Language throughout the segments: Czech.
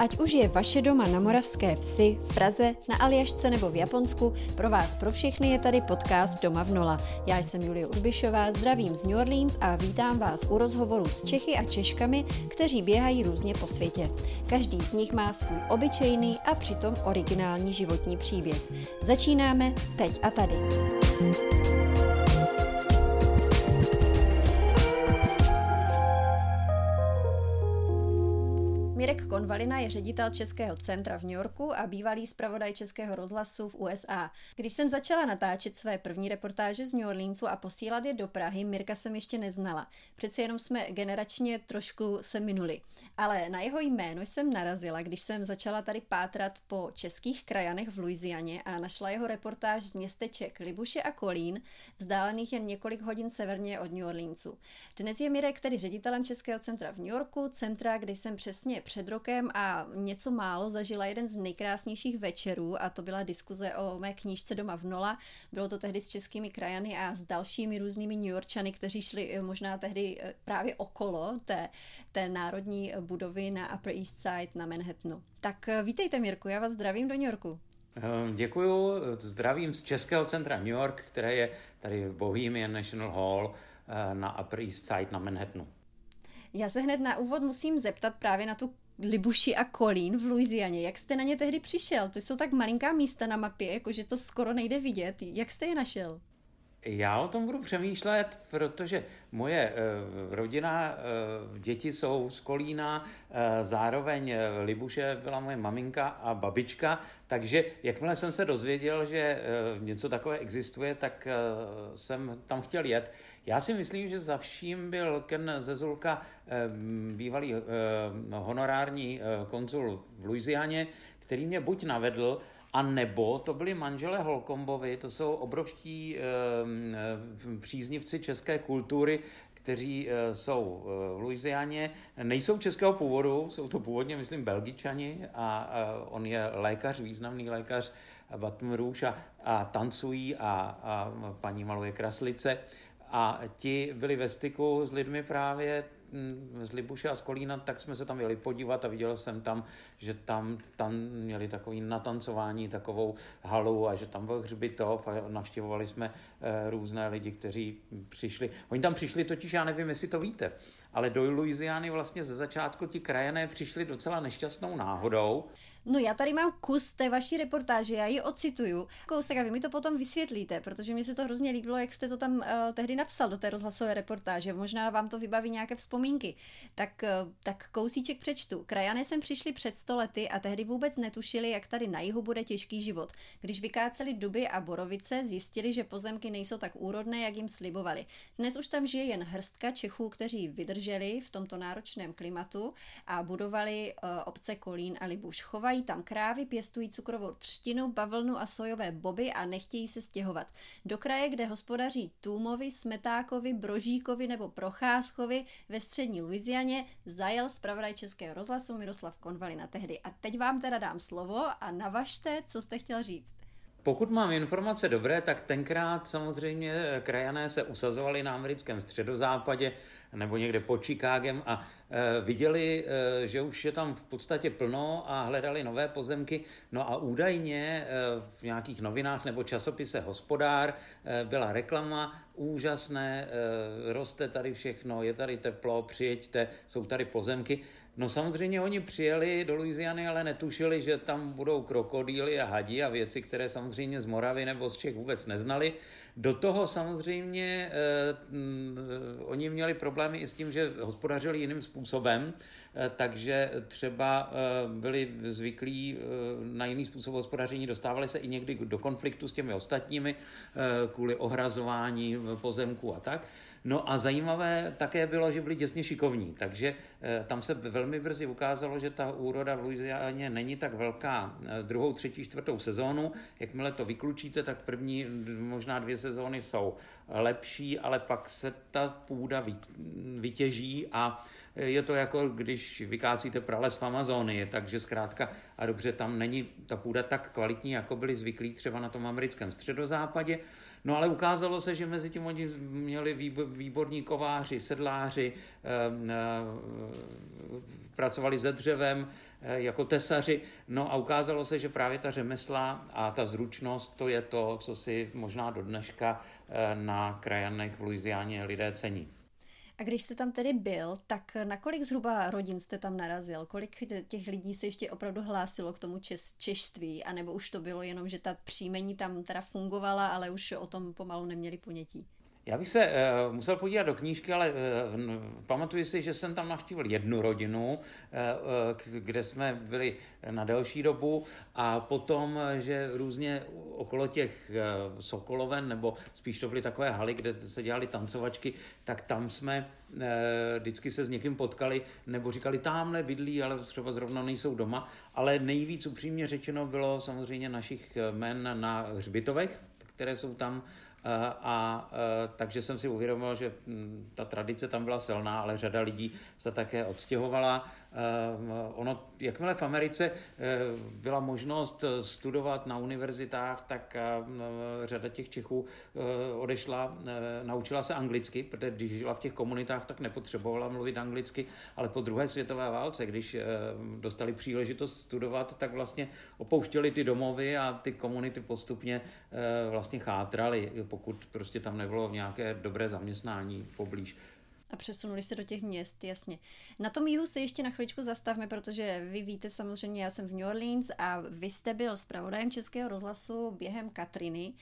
Ať už je vaše doma na Moravské vsi, v Praze, na Aljašce nebo v Japonsku, pro vás pro všechny je tady podcast Doma v Nola. Já jsem Julie Urbišová, zdravím z New Orleans a vítám vás u rozhovoru s Čechy a Češkami, kteří běhají různě po světě. Každý z nich má svůj obyčejný a přitom originální životní příběh. Začínáme teď a tady. Mirek Konvalina je ředitel Českého centra v New Yorku a bývalý zpravodaj Českého rozhlasu v USA. Když jsem začala natáčet své první reportáže z New Orleansu a posílat je do Prahy, Mirka jsem ještě neznala. Přece jenom jsme generačně trošku se minuli. Ale na jeho jméno jsem narazila, když jsem začala tady pátrat po českých krajanech v Louisianě a našla jeho reportáž z městeček Libuše a Kolín, vzdálených jen několik hodin severně od New Orleansu. Dnes je Mirek tedy ředitelem Českého centra v New Yorku, centra, kde jsem přesně před rokem a něco málo zažila jeden z nejkrásnějších večerů a to byla diskuze o mé knížce Doma v Nola. Bylo to tehdy s českými krajany a s dalšími různými New Yorkčany, kteří šli eh, možná tehdy eh, právě okolo té, té národní budovy na Upper East Side na Manhattanu. Tak eh, vítejte Mirku, já vás zdravím do New Yorku. Děkuju, zdravím z Českého centra New York, které je tady v Bohemian National Hall na Upper East Side na Manhattanu. Já se hned na úvod musím zeptat právě na tu Libuši a Kolín v Louisianě. Jak jste na ně tehdy přišel? To jsou tak malinká místa na mapě, jakože to skoro nejde vidět. Jak jste je našel? Já o tom budu přemýšlet, protože moje uh, rodina, uh, děti jsou z Kolína, uh, zároveň Libuše byla moje maminka a babička, takže jakmile jsem se dozvěděl, že něco takové existuje, tak jsem tam chtěl jet. Já si myslím, že za vším byl Ken Zezulka, bývalý honorární konzul v Louisianě, který mě buď navedl, a nebo to byli manželé Holkombovi, to jsou obrovští e, e, příznivci české kultury, kteří e, jsou v Louisianě, nejsou českého původu, jsou to původně, myslím, belgičani a, a on je lékař, významný lékař Baton Rouge a, a tancují a, a paní maluje kraslice. A ti byli ve styku s lidmi právě z Libuše a z Kolína, tak jsme se tam jeli podívat a viděl jsem tam, že tam, tam měli takový natancování, takovou halu a že tam byl hřbitov a navštěvovali jsme e, různé lidi, kteří přišli. Oni tam přišli totiž, já nevím, jestli to víte, ale do Louisiany vlastně ze začátku ti krajané přišli docela nešťastnou náhodou. No já tady mám kus té vaší reportáže, já ji ocituju. Kousek a vy mi to potom vysvětlíte, protože mi se to hrozně líbilo, jak jste to tam uh, tehdy napsal do té rozhlasové reportáže. Možná vám to vybaví nějaké vzpomínky. Tak, uh, tak kousíček přečtu. Krajané sem přišli před stolety a tehdy vůbec netušili, jak tady na jihu bude těžký život. Když vykáceli duby a borovice, zjistili, že pozemky nejsou tak úrodné, jak jim slibovali. Dnes už tam žije jen hrstka Čechů, kteří vydrželi v tomto náročném klimatu a budovali uh, obce Kolín a Libuš. Chovají tam krávy, pěstují cukrovou třtinu, bavlnu a sojové boby a nechtějí se stěhovat. Do kraje, kde hospodaří Tůmovi, Smetákovi, Brožíkovi nebo Procházkovi ve střední Louisianě, zajel zpravodaj Českého rozhlasu Miroslav Konvalina tehdy. A teď vám teda dám slovo a navažte, co jste chtěl říct. Pokud mám informace dobré, tak tenkrát samozřejmě krajané se usazovali na americkém středozápadě nebo někde pod Chicagem a e, viděli, e, že už je tam v podstatě plno a hledali nové pozemky. No a údajně e, v nějakých novinách nebo časopise Hospodár byla reklama, úžasné, roste tady všechno, je tady teplo, přijeďte, jsou tady pozemky. No samozřejmě oni přijeli do Louisiany, ale netušili, že tam budou krokodýly a hadi a věci, které samozřejmě z Moravy nebo z Čech vůbec neznali. Do toho samozřejmě eh, eh, oni měli problémy i s tím, že hospodařili jiným způsobem, eh, takže třeba eh, byli zvyklí eh, na jiný způsob hospodaření, dostávali se i někdy do konfliktu s těmi ostatními eh, kvůli ohrazování pozemku a tak. No a zajímavé také bylo, že byli děsně šikovní, takže eh, tam se velmi brzy ukázalo, že ta úroda v Louisianě není tak velká eh, druhou, třetí, čtvrtou sezónu. Jakmile to vyklučíte, tak první možná dvě sezóny jsou lepší, ale pak se ta půda vytěží a je to jako když vykácíte prales v Amazonii, takže zkrátka a dobře tam není ta půda tak kvalitní, jako byli zvyklí třeba na tom americkém středozápadě. No ale ukázalo se, že mezi tím oni měli výborní kováři, sedláři, pracovali se dřevem jako tesaři. No a ukázalo se, že právě ta řemesla a ta zručnost, to je to, co si možná do dneška na krajanech v Louisianě lidé cení. A když jste tam tedy byl, tak na kolik zhruba rodin jste tam narazil? Kolik těch lidí se ještě opravdu hlásilo k tomu čes, češtví? A nebo už to bylo jenom, že ta příjmení tam teda fungovala, ale už o tom pomalu neměli ponětí? Já bych se uh, musel podívat do knížky, ale uh, pamatuju si, že jsem tam navštívil jednu rodinu, uh, kde jsme byli na delší dobu a potom, že různě okolo těch uh, Sokoloven, nebo spíš to byly takové haly, kde se dělali tancovačky, tak tam jsme uh, vždycky se s někým potkali, nebo říkali, tamhle bydlí, ale třeba zrovna nejsou doma, ale nejvíc upřímně řečeno bylo samozřejmě našich men na hřbitovech, které jsou tam Eh, a eh, takže jsem si uvědomil, že hm, ta tradice tam byla silná, ale řada lidí se také odstěhovala. Eh, ono, jakmile v Americe eh, byla možnost eh, studovat na univerzitách, tak řada těch Čechů odešla, naučila se anglicky, protože když žila v těch komunitách, tak nepotřebovala mluvit anglicky, ale po druhé světové válce, když dostali příležitost studovat, tak vlastně opouštěli ty domovy a ty komunity postupně vlastně chátraly, pokud prostě tam nebylo nějaké dobré zaměstnání poblíž a přesunuli se do těch měst, jasně. Na tom jihu se ještě na chvíličku zastavme, protože vy víte samozřejmě, já jsem v New Orleans a vy jste byl zpravodajem Českého rozhlasu během Katriny.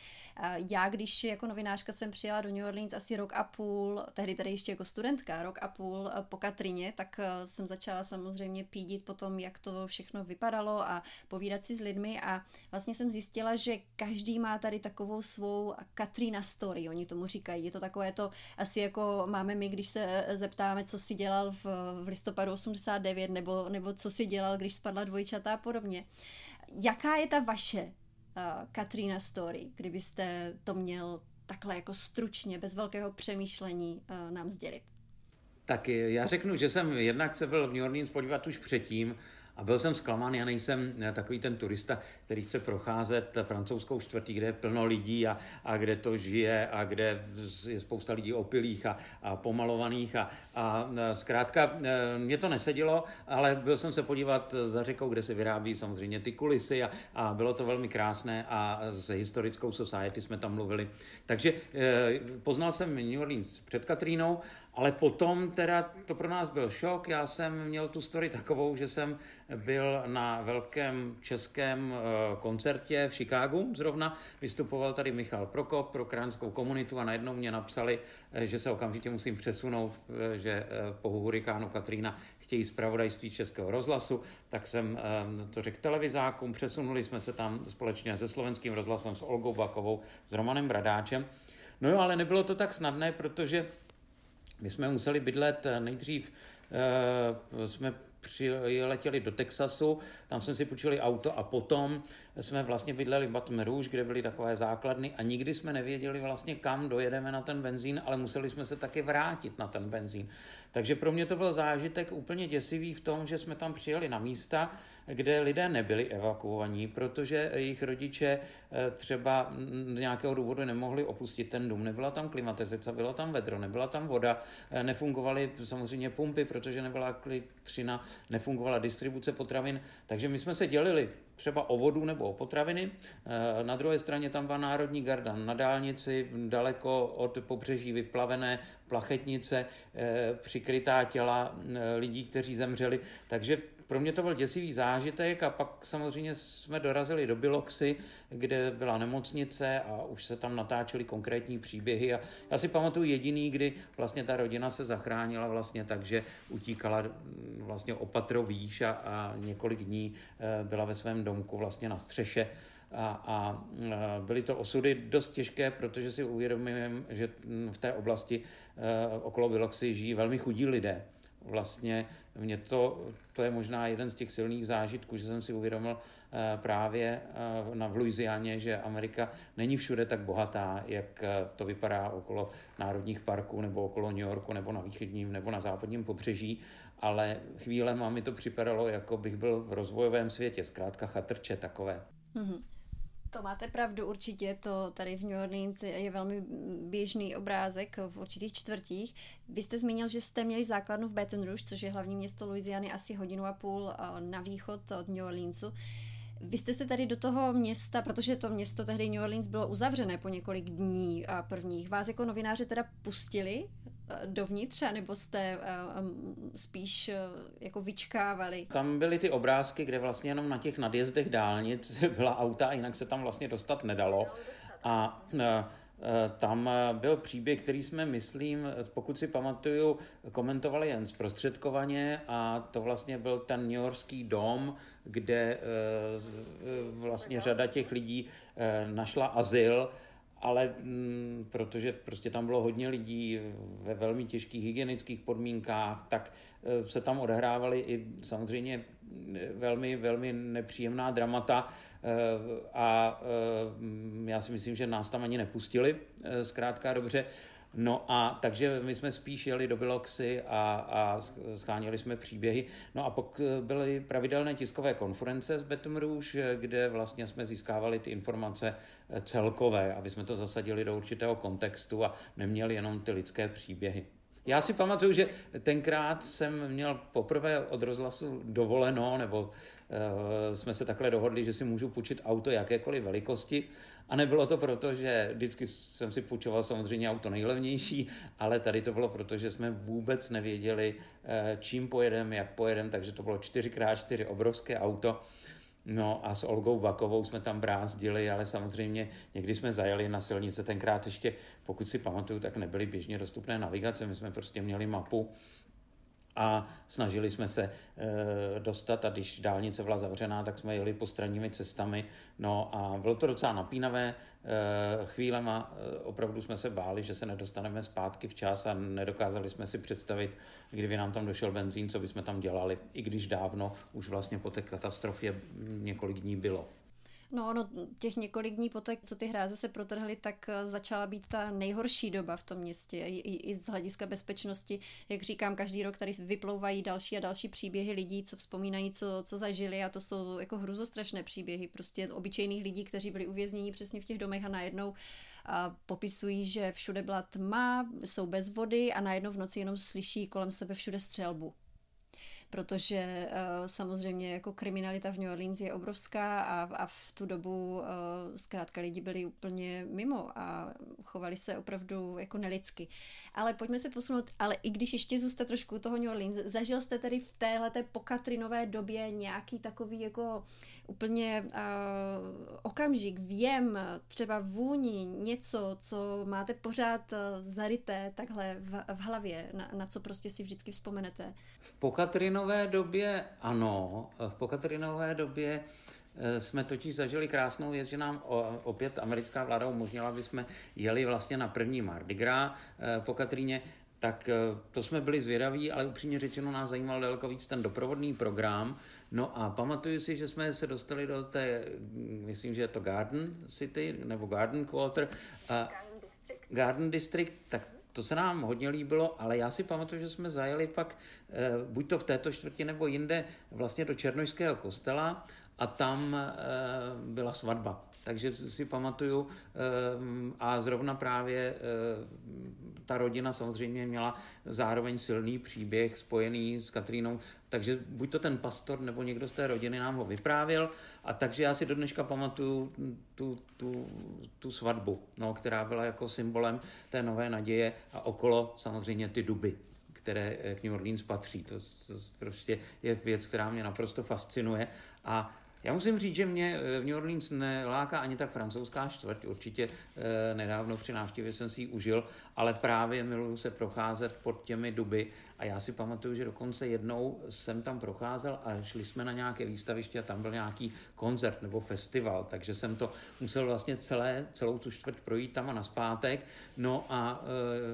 Já, když jako novinářka jsem přijela do New Orleans asi rok a půl, tehdy tady ještě jako studentka, rok a půl po Katrině, tak eh, jsem začala samozřejmě pídit potom, jak to všechno vypadalo a povídat si s lidmi a vlastně jsem zjistila, že každý má tady takovou svou Katrina story, oni tomu říkají. Je to takové to asi jako máme my, když se se zeptáme, co si dělal v, v listopadu 89, nebo, nebo co si dělal, když spadla dvojčata a podobně. Jaká je ta vaše uh, Katrina story, kdybyste to měl takhle jako stručně, bez velkého přemýšlení uh, nám sdělit? Tak já řeknu, že jsem jednak se byl v New Orleans podívat už předtím, a byl jsem zklamán, já nejsem eh, takový ten turista, který chce procházet francouzskou čtvrtí, kde je plno lidí a, a kde to žije a kde je spousta lidí opilých a, a pomalovaných a, a eh, zkrátka eh, mě to nesedělo, ale byl jsem se podívat za řekou, kde se vyrábí samozřejmě ty kulisy a, a bylo to velmi krásné a s historickou society jsme tam mluvili. Takže poznal jsem New Orleans před Katrínou ale potom teda to pro nás byl šok. Já jsem měl tu story takovou, že jsem byl na velkém českém eh, koncertě v Chicagu zrovna. Vystupoval tady Michal Prokop pro kránskou komunitu a najednou mě napsali, eh, že se okamžitě musím přesunout, eh, že po hurikánu Katrýna chtějí zpravodajství Českého rozhlasu, tak jsem to řekl televizákům, přesunuli jsme se tam společně se slovenským rozhlasem, s Olgou Bakovou, s Romanem Bradáčem. No jo, ale nebylo to tak snadné, protože my jsme museli bydlet eh, nejdřív, uh, jsme přiletěli do Texasu, tam jsme si půjčili auto a potom jsme vlastně bydleli v Baton Rouge, kde byly takové základny a nikdy jsme nevěděli vlastně kam dojedeme na ten benzín, ale museli jsme se taky vrátit na ten benzín. Takže pro mě to byl zážitek úplně děsivý v tom, že jsme tam přijeli na místa, kde lidé nebyli evakuovaní, protože jejich rodiče eh, třeba z nějakého důvodu nemohli opustit ten dům. Nebyla tam klimatizace, bylo tam vedro, nebyla tam voda, eh, nefungovaly samozřejmě pumpy, protože nebyla elektřina, nefungovala distribuce potravin. Takže my jsme se dělili třeba o vodu nebo o potraviny. Eh, na druhé straně tam byla Národní garda na dálnici, daleko od pobřeží vyplavené plachetnice, přikrytá těla lidí, kteří zemřeli. Takže pro mě to byl děsivý zážitek a pak samozřejmě jsme dorazili do Biloxy, kde byla nemocnice a už se tam natáčely konkrétní příběhy a já si pamatuju jediný, kdy vlastně ta rodina se zachránila vlastně tak, že utíkala mm, vlastně opatro výš a, a několik dní eh, byla ve svém domku vlastně na střeše a, a eh, byly to osudy dost těžké, protože si uvědomujeme, že mm, v té oblasti eh, okolo Biloxy žijí velmi chudí lidé vlastně mě to, to je možná jeden z těch silných zážitků, že jsem si uvědomil eh, právě eh, na Louisianě, že Amerika není všude tak bohatá, jak eh, to vypadá okolo národních parků nebo okolo New Yorku nebo na východním nebo na západním pobřeží, ale chvílema mi to připadalo, jako bych byl v rozvojovém světě, zkrátka chatrče takové. Mm-hmm. To máte pravdu, určitě to tady v New Orleans je velmi běžný obrázek v určitých čtvrtích. Vy jste zmínil, že jste měli základnu v Baton Rouge, což je hlavní město Louisiany, asi hodinu a půl eh, na východ od New Orleansu. Vy jste se tady do toho města, protože to město tehdy New Orleans bylo uzavřené po několik dní a prvních, vás jako novináře teda pustili eh, dovnitř, nebo jste eh, spíš eh, jako vyčkávali? Tam byly ty obrázky, kde vlastně jenom na těch nadjezdech dálnic byla auta jinak se tam vlastně dostat nedalo. A tam eh, byl příběh, který jsme, myslím, pokud si pamatuju, komentovali jen zprostředkovaně a to vlastně byl ten New Yorkský dom, kde eh, vlastně řada těch lidí našla azyl, ale mm, protože prostě tam bylo hodně lidí ve velmi těžkých hygienických podmínkách, tak se tam odehrávaly i samozřejmě velmi, velmi nepříjemná dramata Eh, a já si myslím, že nás tam ani nepustili, zkrátka dobře. No a takže my jsme spíš jeli do Biloxy a, a scháněli jsme příběhy. No a pak byly pravidelné tiskové konference z Baton Rouge, kde vlastně jsme získávali ty informace celkové, aby jsme to zasadili do určitého kontextu a neměli jenom ty lidské příběhy. Já si pamatuju, že tenkrát jsem měl poprvé od rozhlasu dovoleno, nebo uh, jsme se takhle dohodli, že si můžu půjčit auto jakékoliv velikosti. A nebylo to proto, že vždycky jsem si půjčoval samozřejmě auto nejlevnější, ale tady to bylo proto, že jsme vůbec nevěděli, uh, čím pojedeme, jak pojedeme, takže to bylo 4x4 obrovské auto. No a s Olgou Vakovou jsme tam brázdili, ale samozřejmě někdy jsme zajeli na silnice, tenkrát ještě, pokud si pamatuju, tak nebyly běžně dostupné navigace, my jsme prostě měli mapu a snažili jsme se e, dostat a když dálnice byla zavřená, tak jsme jeli postranními cestami. No a bylo to docela napínavé. E, chvílema e, opravdu jsme se báli, že se nedostaneme zpátky včas a nedokázali jsme si představit, kdyby nám tam došel benzín, co bychom tam dělali, i když dávno už vlastně po té katastrofě několik dní bylo. No, no, těch několik dní poté, co ty hráze se protrhly, tak eh, začala být ta nejhorší doba v tom městě. I, i, i z hlediska bezpečnosti, jak říkám, každý rok tady vyplouvají další a další příběhy lidí, co vzpomínají, co, co zažili a to jsou jako hruzostrašné příběhy prostě obyčejných lidí, kteří byli uvězněni přesně v těch domech a najednou a popisují, že všude byla tma, jsou bez vody a najednou v noci jenom slyší kolem sebe všude střelbu protože uh, samozřejmě jako kriminalita v New Orleans je obrovská a, a v tu dobu uh, zkrátka lidi byli úplně mimo a chovali se opravdu jako nelidsky. Ale pojďme se posunout, ale i když ještě zůstat trošku u toho New Orleans, zažil jste tedy v téhleté pokatrinové době nějaký takový jako úplně uh, okamžik, věm, třeba vůni, něco, co máte pořád zaryté takhle v, v hlavě, na, na co prostě si vždycky vzpomenete? V pokatrinové době ano, v pokatrinové době eh, jsme totiž zažili krásnou věc, že nám opět americká vláda umožnila, aby jsme jeli vlastně na první Mardi Gras po Katríně, tak to jsme byli zvědaví, ale upřímně řečeno nás zajímal daleko víc ten doprovodný program, No a pamatuju si, že jsme se dostali do té, myslím, že je to Garden City nebo Garden Quarter. A Garden District, tak to se nám hodně líbilo, ale já si pamatuju, že jsme zajeli pak eh, buď to v této čtvrti nebo jinde vlastně do Černožského kostela a tam eh, byla svatba. Takže si pamatuju eh, a zrovna právě ta rodina samozřejmě měla zároveň silný příběh spojený s Katrínou, takže buď to ten pastor nebo někdo z té rodiny nám ho vyprávěl a takže já si do dneška pamatuju tu, tu, tu svatbu, no, která byla jako symbolem té nové naděje a okolo samozřejmě ty duby které k New Orleans patří. To, to prostě je věc, která mě naprosto fascinuje a já musím říct, že mě eh, v New Orleans neláká ani tak francouzská čtvrť. Určitě eh, nedávno při návštěvě jsem si ji užil, ale právě miluju se procházet pod těmi duby. A já si pamatuju, že dokonce jednou jsem tam procházel a šli jsme na nějaké výstaviště a tam byl nějaký koncert nebo festival, takže jsem to musel vlastně celé, celou tu čtvrť projít tam a naspátek. No a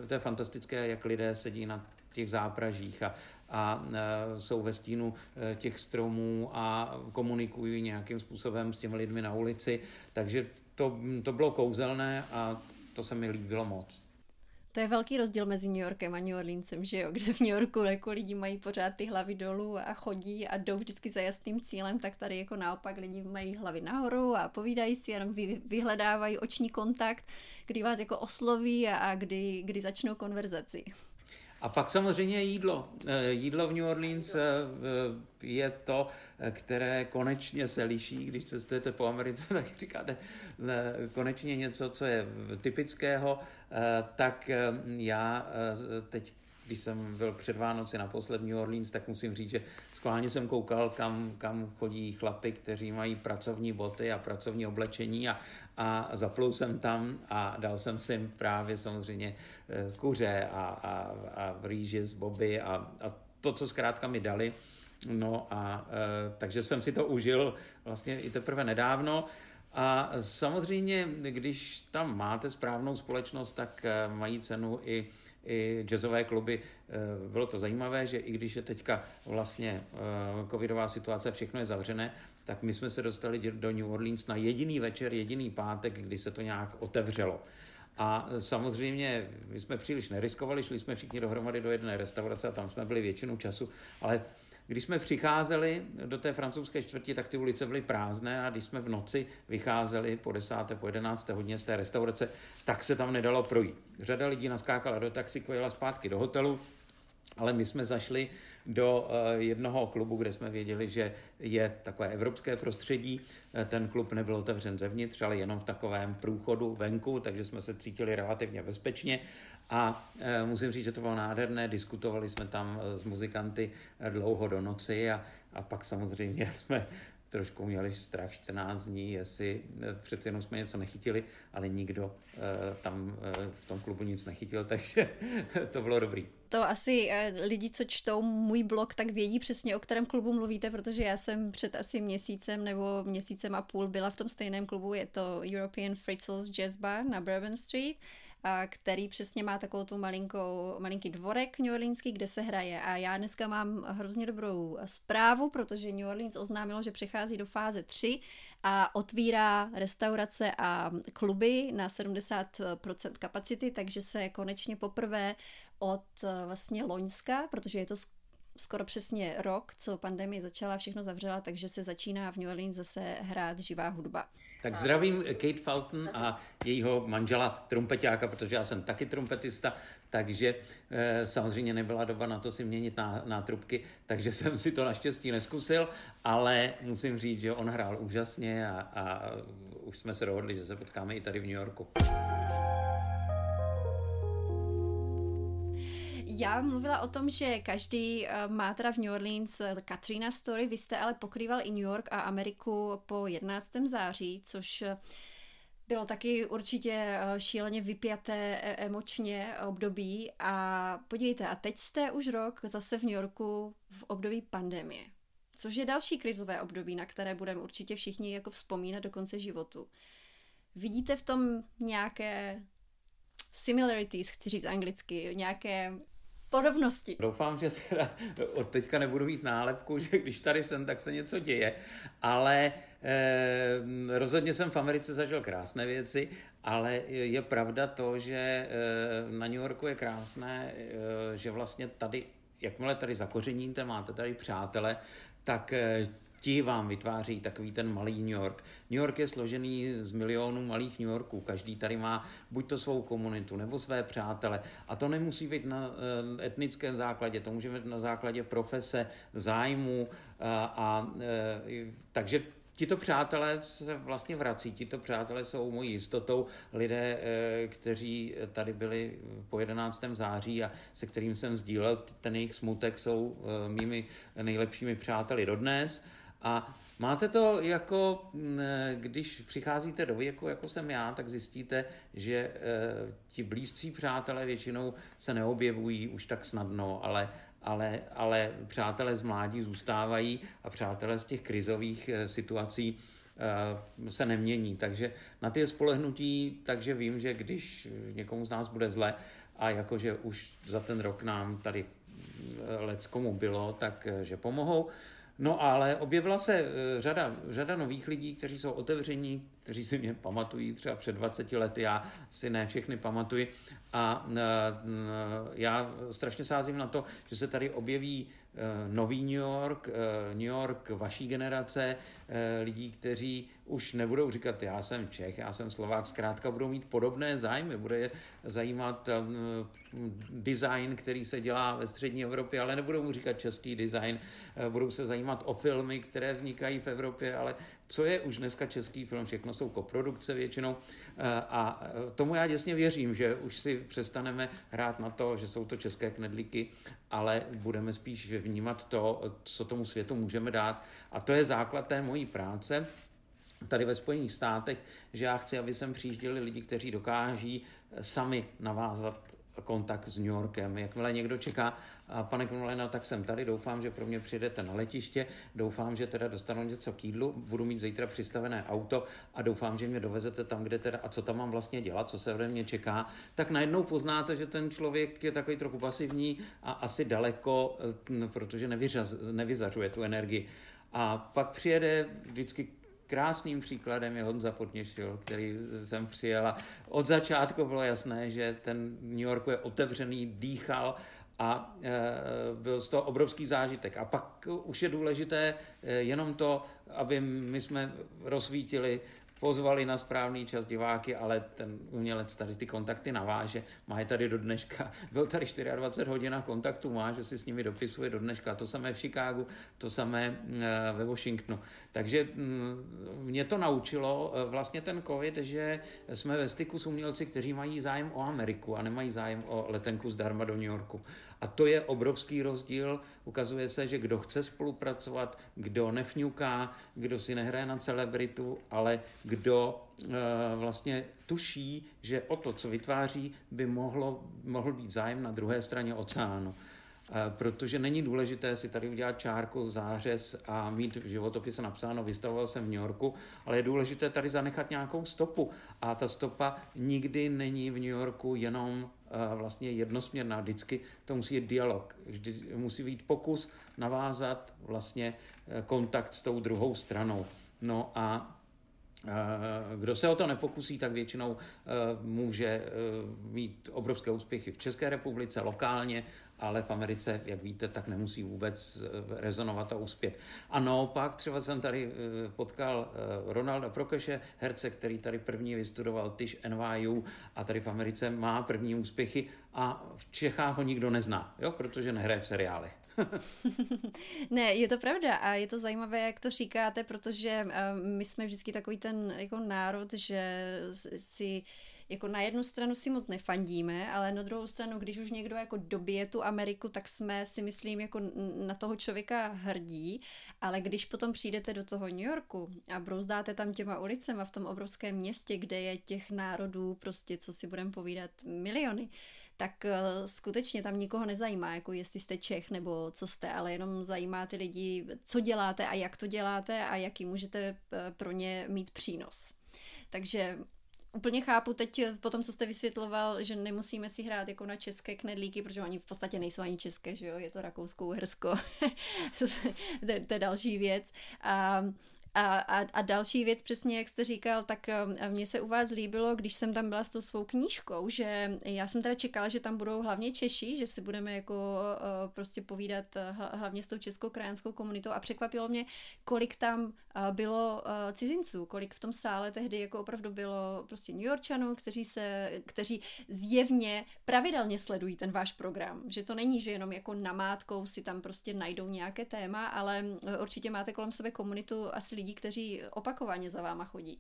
e, to je fantastické, jak lidé sedí na těch zápražích a, a e, jsou ve stínu e, těch stromů a komunikují nějakým způsobem s těmi lidmi na ulici. Takže to, to bylo kouzelné a to se mi líbilo moc. To je velký rozdíl mezi New Yorkem a New Orleansem, že jo? Kde v New Yorku jako lidi mají pořád ty hlavy dolů a chodí a jdou vždycky za jasným cílem, tak tady jako naopak lidi mají hlavy nahoru a povídají si, jenom vy, vyhledávají oční kontakt, kdy vás jako osloví a, a kdy, kdy začnou konverzaci. A pak samozřejmě jídlo. Eh, jídlo v New Orleans eh, je to, eh, které konečně se liší, když cestujete po Americe, tak říkáte konečně něco, co je typického, tak já teď když jsem byl před Vánoci na poslední Orleans, tak musím říct, že skválně jsem koukal, kam, kam chodí chlapy, kteří mají pracovní boty a pracovní oblečení a, a zaplul jsem tam a dal jsem si právě samozřejmě eh, kuře a, a, a rýži z boby a, a to, co zkrátka mi dali. No a e, takže jsem si to užil vlastně i teprve nedávno. A samozřejmě, když tam máte správnou společnost, tak e, mají cenu i i jazzové kluby. Eh, bylo to zajímavé, že i když je teďka vlastně eh, covidová situace, všechno je zavřené, tak my jsme se dostali do New Orleans na jediný večer, jediný pátek, kdy se to nějak otevřelo. A samozřejmě my jsme příliš neriskovali, šli jsme všichni dohromady do jedné restaurace a tam jsme byli většinu času, ale když jsme přicházeli do té francouzské čtvrti, tak ty ulice byly prázdné a když jsme v noci vycházeli po desáté, po jedenácté hodně z té restaurace, tak se tam nedalo projít. Řada lidí naskákala do taxíku, jela zpátky do hotelu, ale my jsme zašli do eh, jednoho klubu, kde jsme věděli, že je takové evropské prostředí. Eh, ten klub nebyl otevřen zevnitř, ale jenom v takovém průchodu venku, takže jsme se cítili relativně bezpečně. A e, musím říct, že to bylo nádherné, diskutovali jsme tam s muzikanty dlouho do noci a, a pak samozřejmě jsme trošku měli strach 14 dní, jestli přece jenom jsme něco nechytili, ale nikdo tam v tom klubu nic nechytil, takže to bylo dobrý to asi eh, lidi, co čtou můj blog, tak vědí přesně, o kterém klubu mluvíte, protože já jsem před asi měsícem nebo měsícem a půl byla v tom stejném klubu, je to European Fritzels Jazz Bar na Bourbon Street který přesně má takovou tu malinkou, malinký dvorek New Orleanský, kde se hraje. A já dneska mám hrozně dobrou zprávu, protože New Orleans oznámilo, že přechází do fáze 3 a otvírá restaurace a kluby na 70% kapacity, takže se konečně poprvé od vlastně Loňska, protože je to skoro přesně rok, co pandemie začala, všechno zavřela, takže se začíná v New Orleans zase hrát živá hudba. Tak zdravím Kate Fulton a jejího manžela trumpetáka, protože já jsem taky trumpetista, takže e, samozřejmě nebyla doba na to si měnit na, na trubky, takže jsem si to naštěstí neskusil, ale musím říct, že on hrál úžasně a, a už jsme se dohodli, že se potkáme i tady v New Yorku. Já mluvila o tom, že každý eh, má teda v New Orleans eh, Katrina Story, vy jste ale pokrýval i New York a Ameriku po 11. září, což eh, bylo taky určitě šíleně vypjaté emočně období a podívejte, a teď jste už rok zase v New Yorku v období pandemie, což je další krizové období, na které budeme určitě všichni jako vzpomínat do konce životu. Vidíte v tom nějaké similarities, chci říct anglicky, nějaké podobnosti. Doufám, že se od teďka nebudu mít nálepku, že když tady jsem, tak se něco děje, ale eh, rozhodně jsem v Americe zažil krásné věci, ale je pravda to, že eh, na New Yorku je krásné, eh, že vlastně tady, jakmile tady zakořeníte, máte tady přátele, tak eh, ti vám vytváří takový ten malý New York. New York je složený z milionů malých New Yorků. Každý tady má buď to svou komunitu nebo své přátele. A to nemusí být na eh, etnickém základě, to může být na základě profese, zájmu. A, a, eh, takže Tito přátelé se vlastně vrací, tito přátelé jsou mojí jistotou lidé, eh, kteří tady byli po 11. září a se kterým jsem sdílel ten jejich smutek, jsou mými nejlepšími přáteli dodnes. A máte to jako, mm, když přicházíte do věku, jako jsem já, tak zjistíte, že e, ti blízcí přátelé většinou se neobjevují už tak snadno, ale ale, ale přátelé z mládí zůstávají a přátelé z těch krizových e, situací se nemění. Takže na ty spolehnutí, takže vím, že když někomu z nás bude zle a jakože už za ten rok nám tady leckomu bylo, tak že pomohou. No ale objevila se eh, řada, řada nových lidí, kteří jsou otevření, kteří si mě pamatují třeba před 20 lety, já si ne všechny pamatuji. A já strašně sázím na to, že se tady objeví Eh, nový New York, eh, New York vaší generace, eh, lidí, kteří už nebudou říkat, já jsem Čech, já jsem Slovák, zkrátka budou mít podobné zájmy, bude je zajímat design, který se dělá ve střední Evropě, ale nebudou mu říkat český design, budou se zajímat o filmy, které vznikají v Evropě, ale co je už dneska český film, všechno jsou koprodukce většinou a tomu já děsně věřím, že už si přestaneme hrát na to, že jsou to české knedlíky, ale budeme spíš vnímat to, co tomu světu můžeme dát. A to je základ té mojí práce tady ve Spojených státech, že já chci, aby sem přijížděli lidi, kteří dokáží sami navázat kontakt s New Yorkem. Jakmile někdo čeká, pane Knulena, tak jsem tady, doufám, že pro mě přijdete na letiště, doufám, že teda dostanu něco k jídlu, budu mít zítra přistavené auto a doufám, že mě dovezete tam, kde teda a co tam mám vlastně dělat, co se ode mě čeká, tak najednou poznáte, že ten člověk je takový trochu pasivní a asi daleko, protože nevyřaz, nevyzařuje tu energii. A pak přijede vždycky krásným příkladem je Honza Potněšil, který jsem přijela. Od začátku bylo jasné, že ten New York je otevřený, dýchal a e, byl z toho obrovský zážitek. A pak už je důležité e, jenom to, aby my jsme rozsvítili pozvali na správný čas diváky, ale ten umělec tady ty kontakty naváže, má je tady do dneška, byl tady 24 hodin kontaktu má, že si s nimi dopisuje do dneška, to samé v Chicagu, to samé e, ve Washingtonu. Takže mm, mě to naučilo e, vlastně ten covid, že jsme ve styku s umělci, kteří mají zájem o Ameriku a nemají zájem o letenku zdarma do New Yorku. A to je obrovský rozdíl. Ukazuje se, že kdo chce spolupracovat, kdo nefňuká, kdo si nehraje na celebritu, ale kdo e, vlastně tuší, že o to, co vytváří, by mohlo, mohl být zájem na druhé straně oceánu. Eh, protože není důležité si tady udělat čárku, zářez a mít v životopise napsáno, vystavoval jsem v New Yorku, ale je důležité tady zanechat nějakou stopu. A ta stopa nikdy není v New Yorku jenom eh, vlastně jednosměrná, vždycky to musí být dialog, vždy musí být pokus navázat vlastně eh, kontakt s tou druhou stranou. No a kdo se o to nepokusí, tak většinou může mít obrovské úspěchy v České republice, lokálně ale v Americe, jak víte, tak nemusí vůbec eh, rezonovat a uspět. A naopak třeba jsem tady eh, potkal eh, Ronalda Prokeše, herce, který tady první vystudoval tyž NYU a tady v Americe má první úspěchy a v Čechách ho nikdo nezná, jo, protože nehraje v seriálech. ne, je to pravda a je to zajímavé, jak to říkáte, protože my jsme vždycky takový ten jako národ, že si jako na jednu stranu si moc nefandíme, ale na druhou stranu, když už někdo jako dobije tu Ameriku, tak jsme si myslím jako na toho člověka hrdí, ale když potom přijdete do toho New Yorku a brouzdáte tam těma ulicema v tom obrovském městě, kde je těch národů prostě, co si budeme povídat, miliony, tak uh, skutečně tam nikoho nezajímá, jako jestli jste Čech nebo co jste, ale jenom zajímá ty lidi, co děláte a jak to děláte a jaký můžete uh, pro ně mít přínos. Takže úplně chápu teď po tom, co jste vysvětloval, že nemusíme si hrát jako na české knedlíky, protože oni v podstatě nejsou ani české, že jo, je to Rakousko, Uhersko, to, to je další věc. A a, a, a další věc, přesně jak jste říkal, tak eh, mně se u vás líbilo, když jsem tam byla s tou svou knížkou, že já jsem teda čekala, že tam budou hlavně Češi, že si budeme jako uh, prostě povídat uh, hlavně s tou českou krajanskou komunitou. A překvapilo mě, kolik tam uh, bylo cizinců, kolik v tom sále tehdy jako opravdu bylo prostě New Yorkčanů, kteří se, kteří zjevně pravidelně sledují ten váš program, že to není, že jenom jako namátkou si tam prostě najdou nějaké téma, ale určitě máte kolem sebe komunitu asi kteří opakovaně za váma chodí.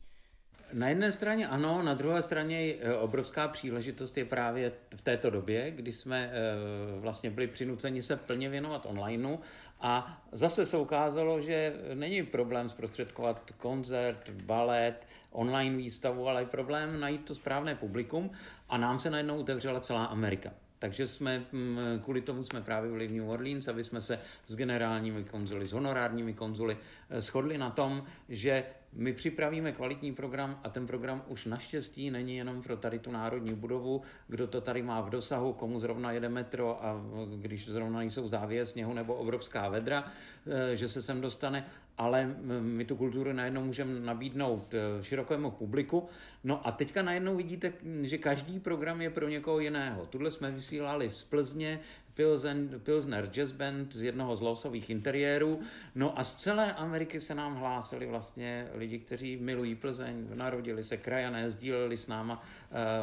Na jedné straně ano, na druhé straně e, obrovská příležitost je právě v této době, kdy jsme e, vlastně byli přinuceni se plně věnovat onlineu a zase se ukázalo, že není problém zprostředkovat koncert, balet, online výstavu, ale je problém najít to správné publikum a nám se najednou otevřela celá Amerika. Takže jsme, mm, kvůli tomu jsme právě byli v New Orleans, aby jsme se s generálními konzuly, s honorárními konzuly eh, shodli na tom, že my připravíme kvalitní program a ten program už naštěstí není jenom pro tady tu národní budovu, kdo to tady má v dosahu, komu zrovna jede metro a když zrovna jsou závěs sněhu nebo obrovská vedra, eh, že se sem dostane, ale my tu kulturu najednou můžeme nabídnout eh, širokému publiku. No a teďka najednou vidíte, že každý program je pro někoho jiného. Tuhle jsme vysílali z Plzně, Pilsen, Pilsner Jazz Band z jednoho z losových interiérů. No a z celé Ameriky se nám hlásili vlastně lidi, kteří milují Plzeň, narodili se krajané, sdíleli s náma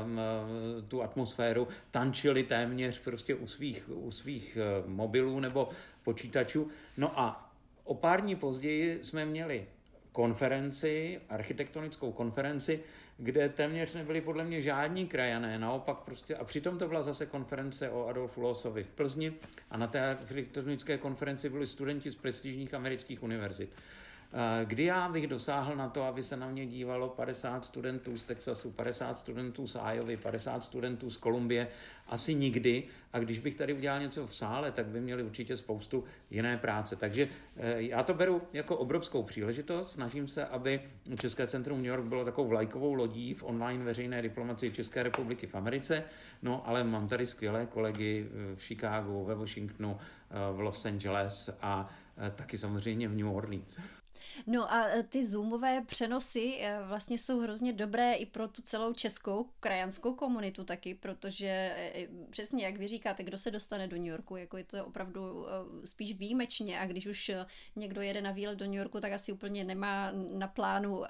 um, tu atmosféru, tančili téměř prostě u svých, u svých uh, mobilů nebo počítačů. No a o pár dní později jsme měli konferenci, architektonickou konferenci, kde téměř nebyli podle mě žádní krajané, naopak prostě, a přitom to byla zase konference o Adolfu Lossovi v Plzni a na té architektonické konferenci byli studenti z prestižních amerických univerzit. Eh, kdy já bych dosáhl na to, aby se na mě dívalo 50 studentů z Texasu, 50 studentů z Iovy, 50 studentů z Kolumbie? Asi nikdy. A když bych tady udělal něco v sále, tak by měli určitě spoustu jiné práce. Takže eh, já to beru jako obrovskou příležitost. Snažím se, aby České centrum New York bylo takovou vlajkovou lodí v online veřejné diplomaci České republiky v Americe. No, ale mám tady skvělé kolegy v Chicagu, ve Washingtonu, eh, v Los Angeles a taky samozřejmě v New Orleans. No a e, ty zoomové přenosy e, vlastně jsou hrozně dobré i pro tu celou českou krajanskou komunitu taky, protože e, přesně jak vy říkáte, kdo se dostane do New Yorku, jako je to opravdu spíš výjimečně a když už někdo jede na výlet do New Yorku, tak asi úplně nemá na plánu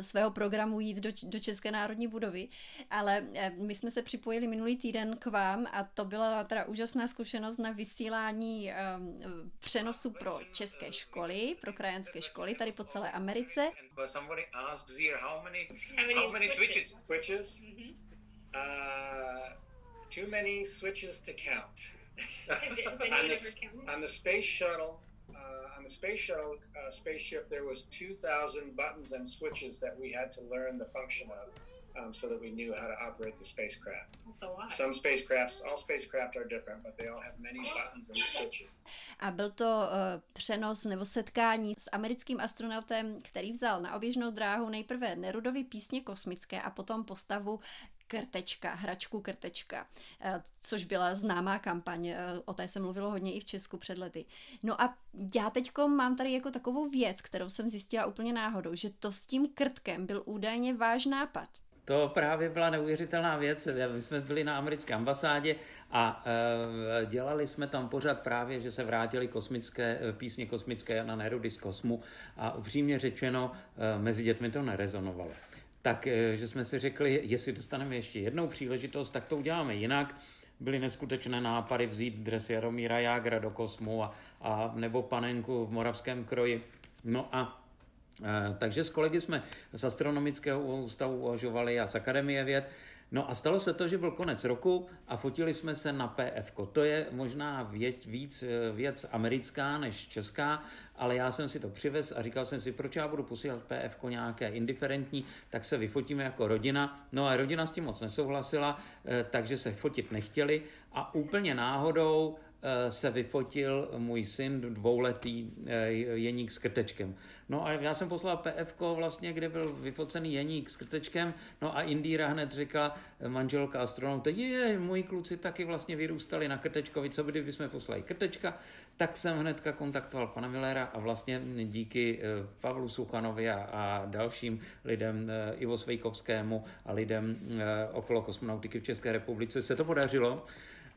svého programu jít do, do České národní budovy, ale my jsme se připojili minulý týden k vám a to byla teda úžasná zkušenost na vysílání přenosu pro české školy, pro krajanské školy tady po celé Americe. too many switches to count. on, the, on the space shuttle, on the space shuttle uh, spaceship, there was 2,000 buttons and switches that we had to learn the function of um, so that we knew how to operate the spacecraft. That's a lot. Some spacecrafts, all spacecraft are different, but they all have many buttons and switches. A byl to uh, přenos nebo setkání s americkým astronautem, který vzal na oběžnou dráhu nejprve Nerudovy písně kosmické a potom postavu Krtečka, hračku Krtečka, eh, což byla známá kampaň, eh, o té se mluvilo hodně i v Česku před lety. No a já teďko mám tady jako takovou věc, kterou jsem zjistila úplně náhodou, že to s tím krtkem byl údajně váš nápad. To právě byla neuvěřitelná věc. My jsme byli na americké ambasádě a e, dělali jsme tam pořád právě, že se vrátili kosmické, písně kosmické na Nerudy z kosmu a upřímně řečeno, e, mezi dětmi to nerezonovalo. Tak, e, že jsme si řekli, jestli dostaneme ještě jednou příležitost, tak to uděláme jinak. Byly neskutečné nápady vzít dres Jaromíra Jágra do kosmu a, a nebo panenku v moravském kroji. No a Eh, takže s kolegy jsme z astronomického ústavu uvažovali a z Akademie věd. No a stalo se to, že byl konec roku a fotili jsme se na PF. To je možná věc, víc eh, věc americká než česká, ale já jsem si to přivez a říkal jsem si, proč já budu posílat PF nějaké indiferentní, tak se vyfotíme jako rodina. No a rodina s tím moc nesouhlasila, eh, takže se fotit nechtěli a úplně náhodou se vyfotil můj syn, dvouletý eh, Jeník s krtečkem. No a já jsem poslal PF, vlastně, kde byl vyfocený Jeník s krtečkem, no a Indíra hned říká, eh, manželka astronauta, je, moji kluci taky vlastně vyrůstali na krtečkovi, co by, kdybychom poslali krtečka, tak jsem hnedka kontaktoval pana Millera a vlastně díky Pavlu Suchanovi a, a dalším lidem, Ivo Svejkovskému a lidem okolo kosmonautiky v České republice se to podařilo.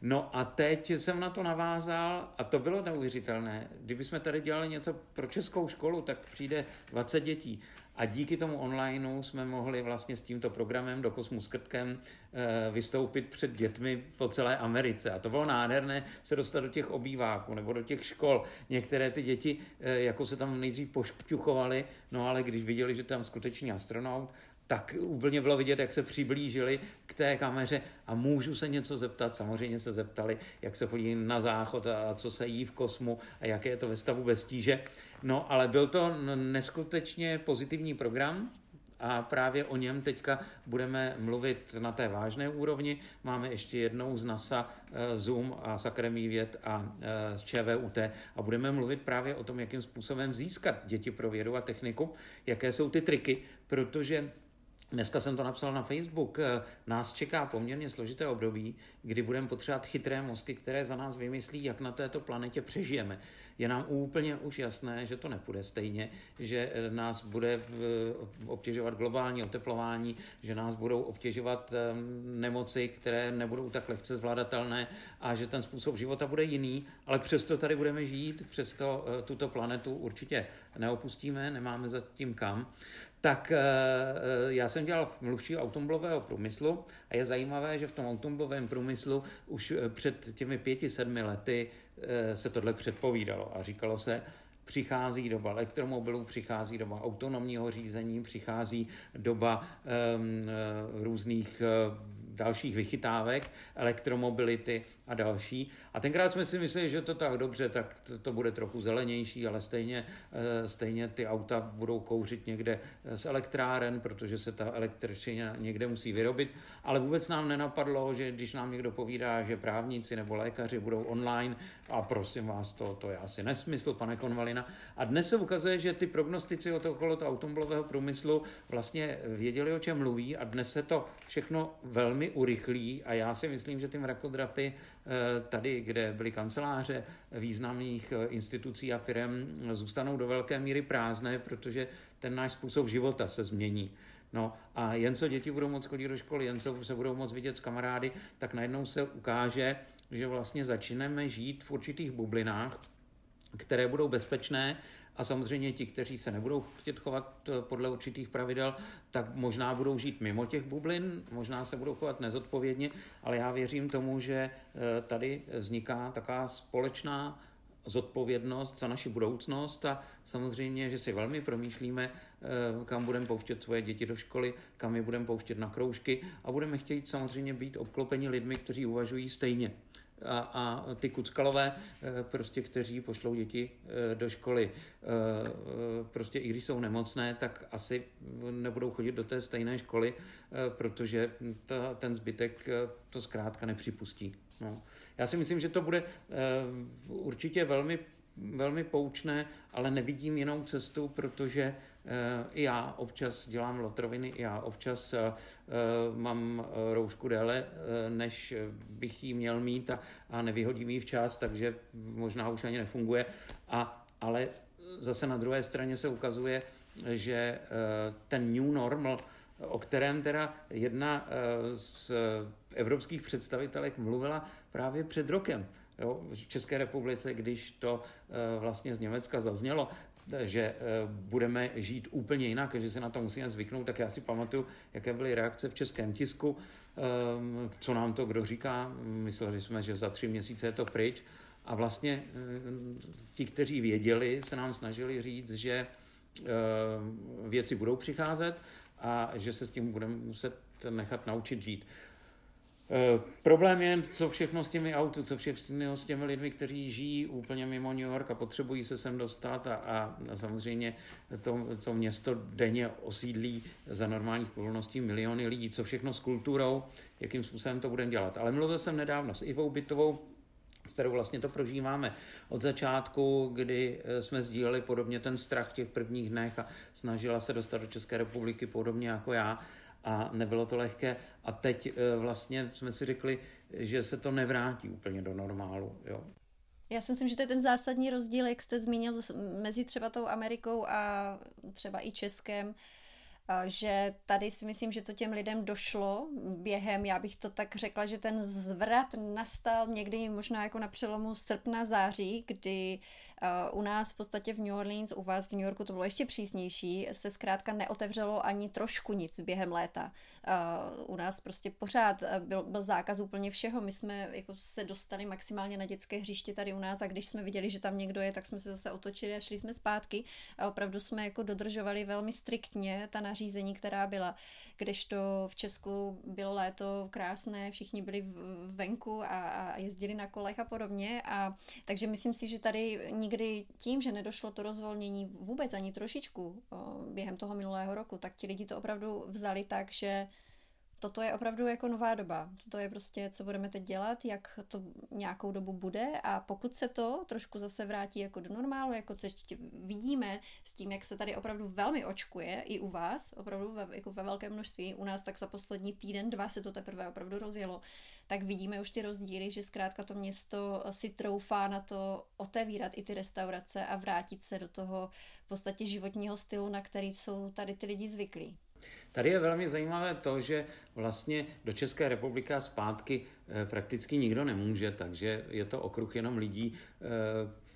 No a teď jsem na to navázal a to bylo neuvěřitelné. Kdybychom tady dělali něco pro českou školu, tak přijde 20 dětí. A díky tomu onlineu jsme mohli vlastně s tímto programem do Kosmu s krtkem eh, vystoupit před dětmi po celé Americe. A to bylo nádherné se dostat do těch obýváků nebo do těch škol. Některé ty děti eh, jako se tam nejdřív pošťuchovali, no ale když viděli, že tam skutečný astronaut, tak úplně bylo vidět, jak se přiblížili k té kameře a můžu se něco zeptat. Samozřejmě se zeptali, jak se chodí na záchod a co se jí v kosmu a jaké je to ve stavu bez tíže. No, ale byl to neskutečně pozitivní program a právě o něm teďka budeme mluvit na té vážné úrovni. Máme ještě jednou z NASA eh, Zoom a z Akademii věd a eh, z ČVUT a budeme mluvit právě o tom, jakým způsobem získat děti pro vědu a techniku, jaké jsou ty triky, protože Dneska jsem to napsal na Facebook. Eh, nás čeká poměrně složité období, kdy budeme potřebovat chytré mozky, které za nás vymyslí, jak na této planetě přežijeme. Je nám úplně už jasné, že to nepůjde stejně, že eh, nás bude eh, obtěžovat globální oteplování, že nás budou obtěžovat nemoci, které nebudou tak lehce zvladatelné a že ten způsob života bude jiný, ale přesto tady budeme žít, přesto tuto planetu určitě neopustíme, nemáme zatím kam tak eh, eh, já jsem dělal mluvčí automobilového průmyslu a je zajímavé, že v tom automobilovém průmyslu už eh, před těmi pěti, sedmi lety se tohle předpovídalo a říkalo se, přichází doba elektromobilů, přichází doba autonomního řízení, přichází doba um, různých uh, dalších vychytávek, elektromobility a další. A tenkrát jsme si mysleli, že to tak dobře, tak to, to bude trochu zelenější, ale stejně, eh, stejně ty auta budou kouřit někde z elektráren, protože se ta elektřina někde musí vyrobit. Ale vůbec nám nenapadlo, že když nám někdo povídá, že právníci nebo lékaři budou online, a prosím vás, to, to je asi nesmysl, pane Konvalina. A dnes se ukazuje, že ty prognostici od okolo toho automobilového průmyslu vlastně věděli, o čem mluví a dnes se to všechno velmi urychlí a já si myslím, že ty mrakodrapy Eh, tady, kde byly kanceláře významných eh, institucí a firm, zůstanou do velké míry prázdné, protože ten náš způsob života se změní. No a jen co děti budou moc chodit do školy, jen co se budou moc vidět s kamarády, tak najednou se ukáže, že vlastně začneme žít v určitých bublinách, které budou bezpečné a samozřejmě ti, kteří se nebudou chtět chovat eh, podle určitých pravidel, tak možná budou žít mimo těch bublin, možná se budou chovat nezodpovědně, ale já věřím tomu, že eh, tady vzniká taková společná zodpovědnost za naši budoucnost a samozřejmě, že si velmi promýšlíme, eh, kam budeme pouštět svoje děti do školy, kam je budeme pouštět na kroužky a budeme chtít samozřejmě být obklopeni lidmi, kteří uvažují stejně a, a ty kuckalové, eh, prostě, kteří pošlou děti eh, do školy, eh, prostě i když jsou nemocné, tak asi nebudou chodit do té stejné školy, protože ta, ten zbytek to zkrátka nepřipustí. No. Já si myslím, že to bude určitě velmi velmi poučné, ale nevidím jinou cestu, protože I já občas dělám lotroviny, i já občas eh, mám roušku déle, eh, než bych ji měl mít a, a nevyhodím ji včas, takže možná už ani nefunguje. A, ale zase na druhé straně se ukazuje, že ten new normal, o kterém teda jedna z evropských představitelek mluvila právě před rokem, Jo, v České republice, když to vlastně z Německa zaznělo, že eh, budeme žít úplně jinak, že se na to musíme zvyknout, tak já si pamatuju, jaké byly reakce v českém tisku, ehm, co nám to kdo říká, mysleli jsme, že za tři měsíce je to pryč. A vlastně eh, ti, kteří věděli, se nám snažili říct, že eh, věci budou přicházet a že se s tím budeme muset nechat naučit žít. Eh, problém je, co všechno s těmi auty, co všechno s těmi lidmi, kteří žijí úplně mimo New York a potřebují se sem dostat a, a samozřejmě to, to město denně osídlí za normálních okolností miliony lidí, co všechno s kulturou, jakým způsobem to budeme dělat. Ale mluvil jsem nedávno s Ivou Bytovou, s kterou vlastně to prožíváme od začátku, kdy eh, jsme sdíleli podobně ten strach těch prvních dnech a snažila se dostat do České republiky podobně jako já a nebylo to lehké. A teď eh, vlastně jsme si řekli, že se to nevrátí úplně do normálu. Jo. Já si myslím, že to je ten zásadní rozdíl, jak jste zmínil, mezi třeba tou Amerikou a třeba i Českem, že tady si myslím, že to těm lidem došlo během, já bych to tak řekla, že ten zvrat nastal někdy možná jako na přelomu srpna, září, kdy u nás v podstatě v New Orleans, u vás v New Yorku to bylo ještě přísnější, se zkrátka neotevřelo ani trošku nic během léta. Uh, u nás prostě pořád byl, byl zákaz úplně všeho. My jsme jako se dostali maximálně na dětské hřiště tady u nás a když jsme viděli, že tam někdo je, tak jsme se zase otočili a šli jsme zpátky a opravdu jsme jako dodržovali velmi striktně ta nařízení která byla, kdežto v Česku bylo léto krásné, všichni byli venku a, a jezdili na kolech a podobně. A, takže myslím si, že tady nikdy tím, že nedošlo to rozvolnění vůbec ani trošičku během toho minulého roku, tak ti lidi to opravdu vzali tak, že toto je opravdu jako nová doba. To je prostě, co budeme teď dělat, jak to nějakou dobu bude a pokud se to trošku zase vrátí jako do normálu, jako co vidíme s tím, jak se tady opravdu velmi očkuje i u vás, opravdu ve, jako ve velkém množství, u nás tak za poslední týden, dva se to teprve opravdu rozjelo, tak vidíme už ty rozdíly, že zkrátka to město si troufá na to otevírat i ty restaurace a vrátit se do toho v podstatě životního stylu, na který jsou tady ty lidi zvyklí. Tady je velmi zajímavé to, že vlastně do České republiky zpátky eh, prakticky nikdo nemůže, takže je to okruh jenom lidí, eh,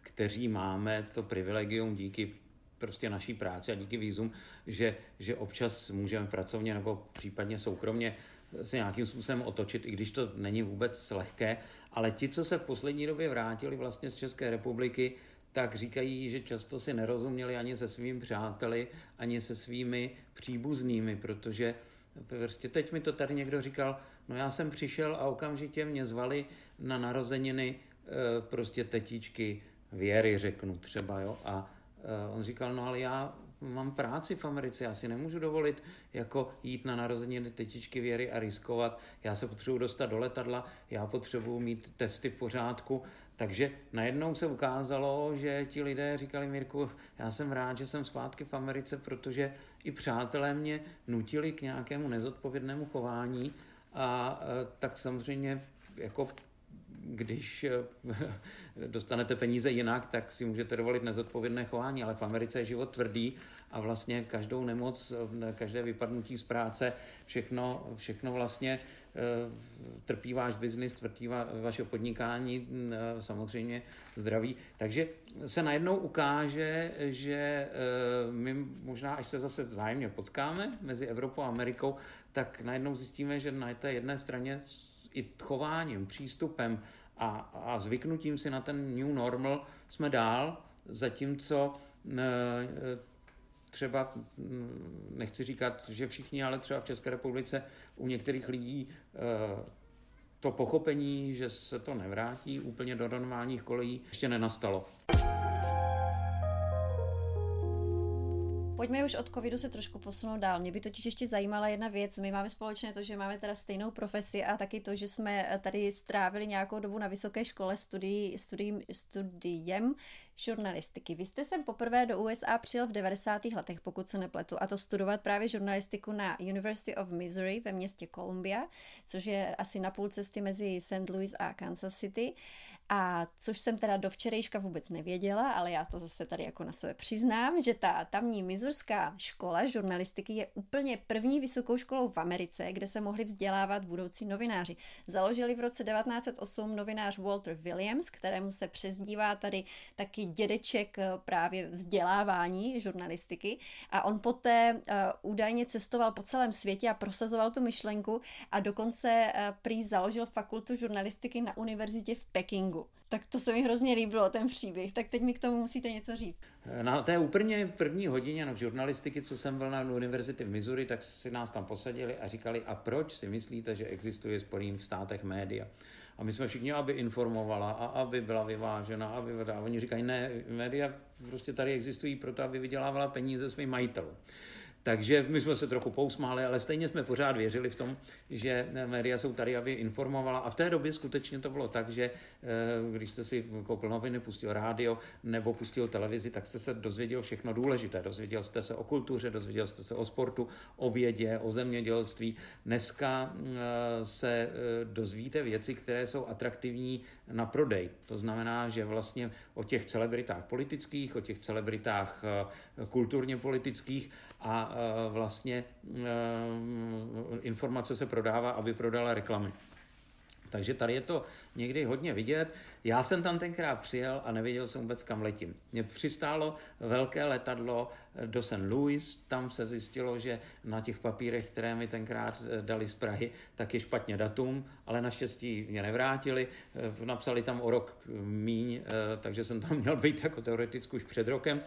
kteří máme to privilegium díky prostě naší práci a díky výzum, že, že občas můžeme pracovně nebo případně soukromně se nějakým způsobem otočit, i když to není vůbec lehké, ale ti, co se v poslední době vrátili vlastně z České republiky, tak říkají, že často si nerozuměli ani se svými přáteli, ani se svými příbuznými, protože prostě teď mi to tady někdo říkal, no já jsem přišel a okamžitě mě zvali na narozeniny eh, prostě tetičky Věry, řeknu třeba, jo, a eh, on říkal, no ale já mám práci v Americe, já si nemůžu dovolit jako jít na narozeniny tetičky Věry a riskovat. Já se potřebuji dostat do letadla, já potřebuji mít testy v pořádku. Takže najednou se ukázalo, že ti lidé říkali, Mirku, já jsem rád, že jsem zpátky v Americe, protože i přátelé mě nutili k nějakému nezodpovědnému chování a tak samozřejmě jako když eh, dostanete peníze jinak, tak si můžete dovolit nezodpovědné chování, ale v Americe je život tvrdý a vlastně každou nemoc, eh, každé vypadnutí z práce, všechno, všechno vlastně eh, trpí váš biznis, trpí vaše podnikání, samozřejmě zdraví. Takže se najednou ukáže, že my možná, až se zase vzájemně potkáme mezi Evropou a Amerikou, tak najednou zjistíme, že na té jedné straně i chováním, přístupem a, a zvyknutím si na ten new normal jsme dál, zatímco e, třeba, nechci říkat, že všichni, ale třeba v České republice u některých lidí e, to pochopení, že se to nevrátí úplně do normálních kolejí, ještě nenastalo. Pojďme už od covidu se trošku posunout dál. Mě by totiž ještě zajímala jedna věc. My máme společné to, že máme teda stejnou profesi a taky to, že jsme tady strávili nějakou dobu na vysoké škole studii, studiem, studiem žurnalistiky. Vy jste sem poprvé do USA přijel v 90. letech, pokud se nepletu, a to studovat právě žurnalistiku na University of Missouri ve městě Columbia, což je asi na půl cesty mezi St. Louis a Kansas City. A což jsem teda do včerejška vůbec nevěděla, ale já to zase tady jako na sebe přiznám, že ta tamní mizurská škola žurnalistiky je úplně první vysokou školou v Americe, kde se mohli vzdělávat budoucí novináři. Založili v roce 1908 novinář Walter Williams, kterému se přezdívá tady taky dědeček eh, právě vzdělávání žurnalistiky a on poté uh, údajně cestoval po celém světě a prosazoval tu myšlenku a dokonce uh, prý založil fakultu žurnalistiky na univerzitě v Pekingu tréninku. Tak to se mi hrozně líbilo, ten příběh. Tak teď mi k tomu musíte něco říct. Na té úplně první hodině no, žurnalistiky, co jsem byl na univerzitě v Missouri, tak si nás tam posadili a říkali, a proč si myslíte, že existuje v Spojených státech média? A my jsme všichni, aby informovala a aby byla vyvážena, aby a oni říkají, ne, média prostě tady existují proto, aby vydělávala peníze svým majitelům. Takže my jsme se trochu pousmáli, ale stejně jsme pořád věřili v tom, že média jsou tady, aby informovala. A v té době skutečně to bylo tak, že eh, když jste si koupil noviny, pustil rádio nebo pustil televizi, tak jste se dozvěděl všechno důležité. Dozvěděl jste se o kultuře, dozvěděl jste se o sportu, o vědě, o zemědělství. Dneska eh, se eh, dozvíte věci, které jsou atraktivní na prodej. To znamená, že vlastně o těch celebritách politických, o těch celebritách kulturně politických a vlastně eh, informace se prodává, aby prodala reklamy. Takže tady je to někdy hodně vidět. Já jsem tam tenkrát přijel a nevěděl jsem vůbec, kam letím. Mě přistálo velké letadlo do St. Louis, tam se zjistilo, že na těch papírech, které mi tenkrát eh, dali z Prahy, tak je špatně datum, ale naštěstí mě nevrátili. Eh, napsali tam o rok míň, eh, takže jsem tam měl být jako teoreticky už před rokem.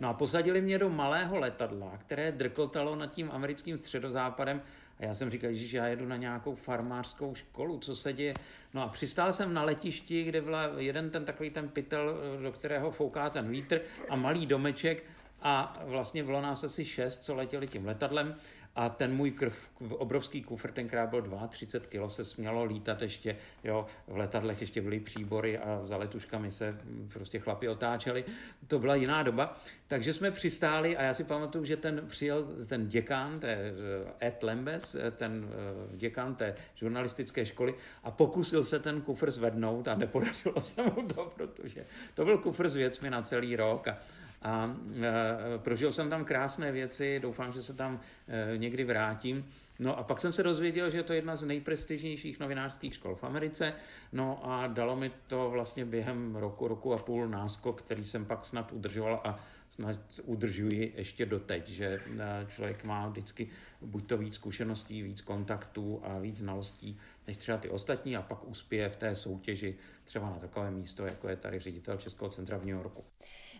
No a posadili mě do malého letadla, které drkotalo nad tím americkým středozápadem. A já jsem říkal, že já jedu na nějakou farmářskou školu, co se děje. No a přistál jsem na letišti, kde byl jeden ten takový ten pytel, do kterého fouká ten vítr a malý domeček. A vlastně bylo nás asi šest, co letěli tím letadlem a ten můj krv, obrovský kufr, tenkrát byl 32 kg, se smělo lítat ještě, jo, v letadlech ještě byly příbory a za letuškami se prostě chlapi otáčeli. To byla jiná doba. Takže jsme přistáli a já si pamatuju, že ten přijel ten děkán, eh, Ed Lembes, ten eh, děkán té žurnalistické školy a pokusil se ten kufr zvednout a nepodařilo se mu to, protože to byl kufr s věcmi na celý rok a a e, prožil jsem tam krásné věci, doufám, že se tam e, někdy vrátím. No a pak jsem se dozvěděl, že je to jedna z nejprestižnějších novinářských škol v Americe, no a dalo mi to vlastně během roku, roku a půl náskok, který jsem pak snad udržoval a snad udržuji ještě doteď, že e, člověk má vždycky buď to víc zkušeností, víc kontaktů a víc znalostí než třeba ty ostatní a pak uspěje v té soutěži třeba na takové místo, jako je tady ředitel Českého centra v New Yorku.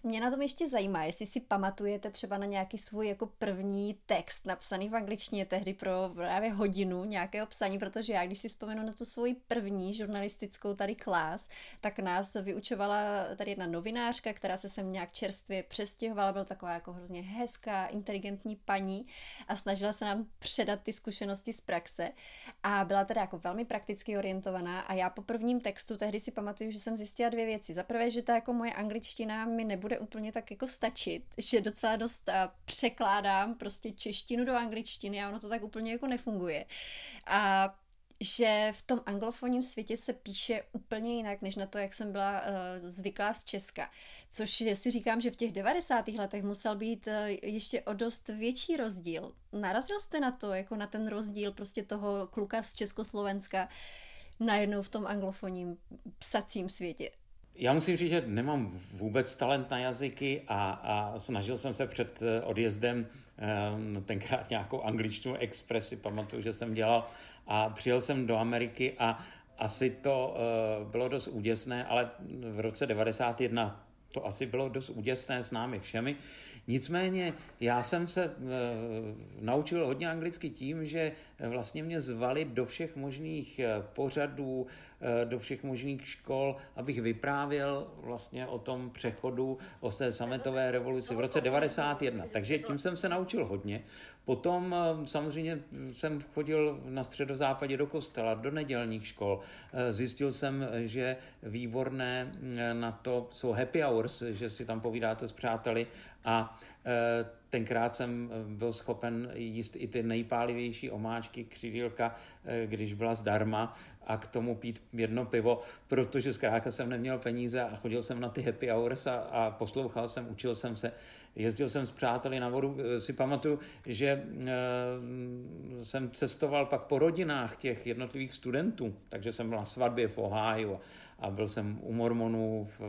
Mě na tom ještě zajímá, jestli si pamatujete třeba na nějaký svůj jako první text napsaný v angličtině tehdy pro právě hodinu nějakého psaní, protože já, když si vzpomenu na tu svoji první žurnalistickou tady klás, tak nás vyučovala tady jedna novinářka, která se sem nějak čerstvě přestěhovala, byla taková jako hrozně hezká, inteligentní paní a snažila se nám předat ty zkušenosti z praxe a byla teda jako velmi prakticky orientovaná a já po prvním textu tehdy si pamatuju, že jsem zjistila dvě věci. Za prvé, že ta jako moje angličtina mi nebude nebude úplně tak jako stačit, že docela dost překládám prostě češtinu do angličtiny a ono to tak úplně jako nefunguje. A že v tom anglofonním světě se píše úplně jinak, než na to, jak jsem byla uh, zvyklá z Česka. Což si říkám, že v těch 90. letech musel být uh, ještě o dost větší rozdíl. Narazil jste na to, jako na ten rozdíl prostě toho kluka z Československa najednou v tom anglofonním psacím světě? Já musím říct, že nemám vůbec talent na jazyky a, a snažil jsem se před eh, odjezdem um, tenkrát nějakou angličtinu expresi, pamatuju, že jsem dělal a přijel jsem do Ameriky a asi to uh, bylo dost úděsné, ale v roce 91 to asi bylo dost úděsné s námi všemi. Nicméně já jsem se e, naučil hodně anglicky tím, že vlastně mě zvali do všech možných pořadů, Eh, do všech možných škol, abych vyprávěl vlastně o tom přechodu, o té sametové revoluci v roce 91. Takže tím jsem se naučil hodně. Potom eh, samozřejmě jsem chodil na středozápadě do kostela, do nedělních škol. Eh, zjistil jsem, že výborné na to jsou happy hours, že si tam povídáte s přáteli a tenkrát jsem byl schopen jíst i ty nejpálivější omáčky, křidílka, když byla zdarma a k tomu pít jedno pivo, protože zkrátka jsem neměl peníze a chodil jsem na ty happy hours a, a poslouchal jsem, učil jsem se. Jezdil jsem s přáteli na vodu, eh, si pamatuju, že e, jsem cestoval pak po rodinách těch jednotlivých studentů, takže jsem byl na svatbě v Ohio a byl jsem u Mormonů v,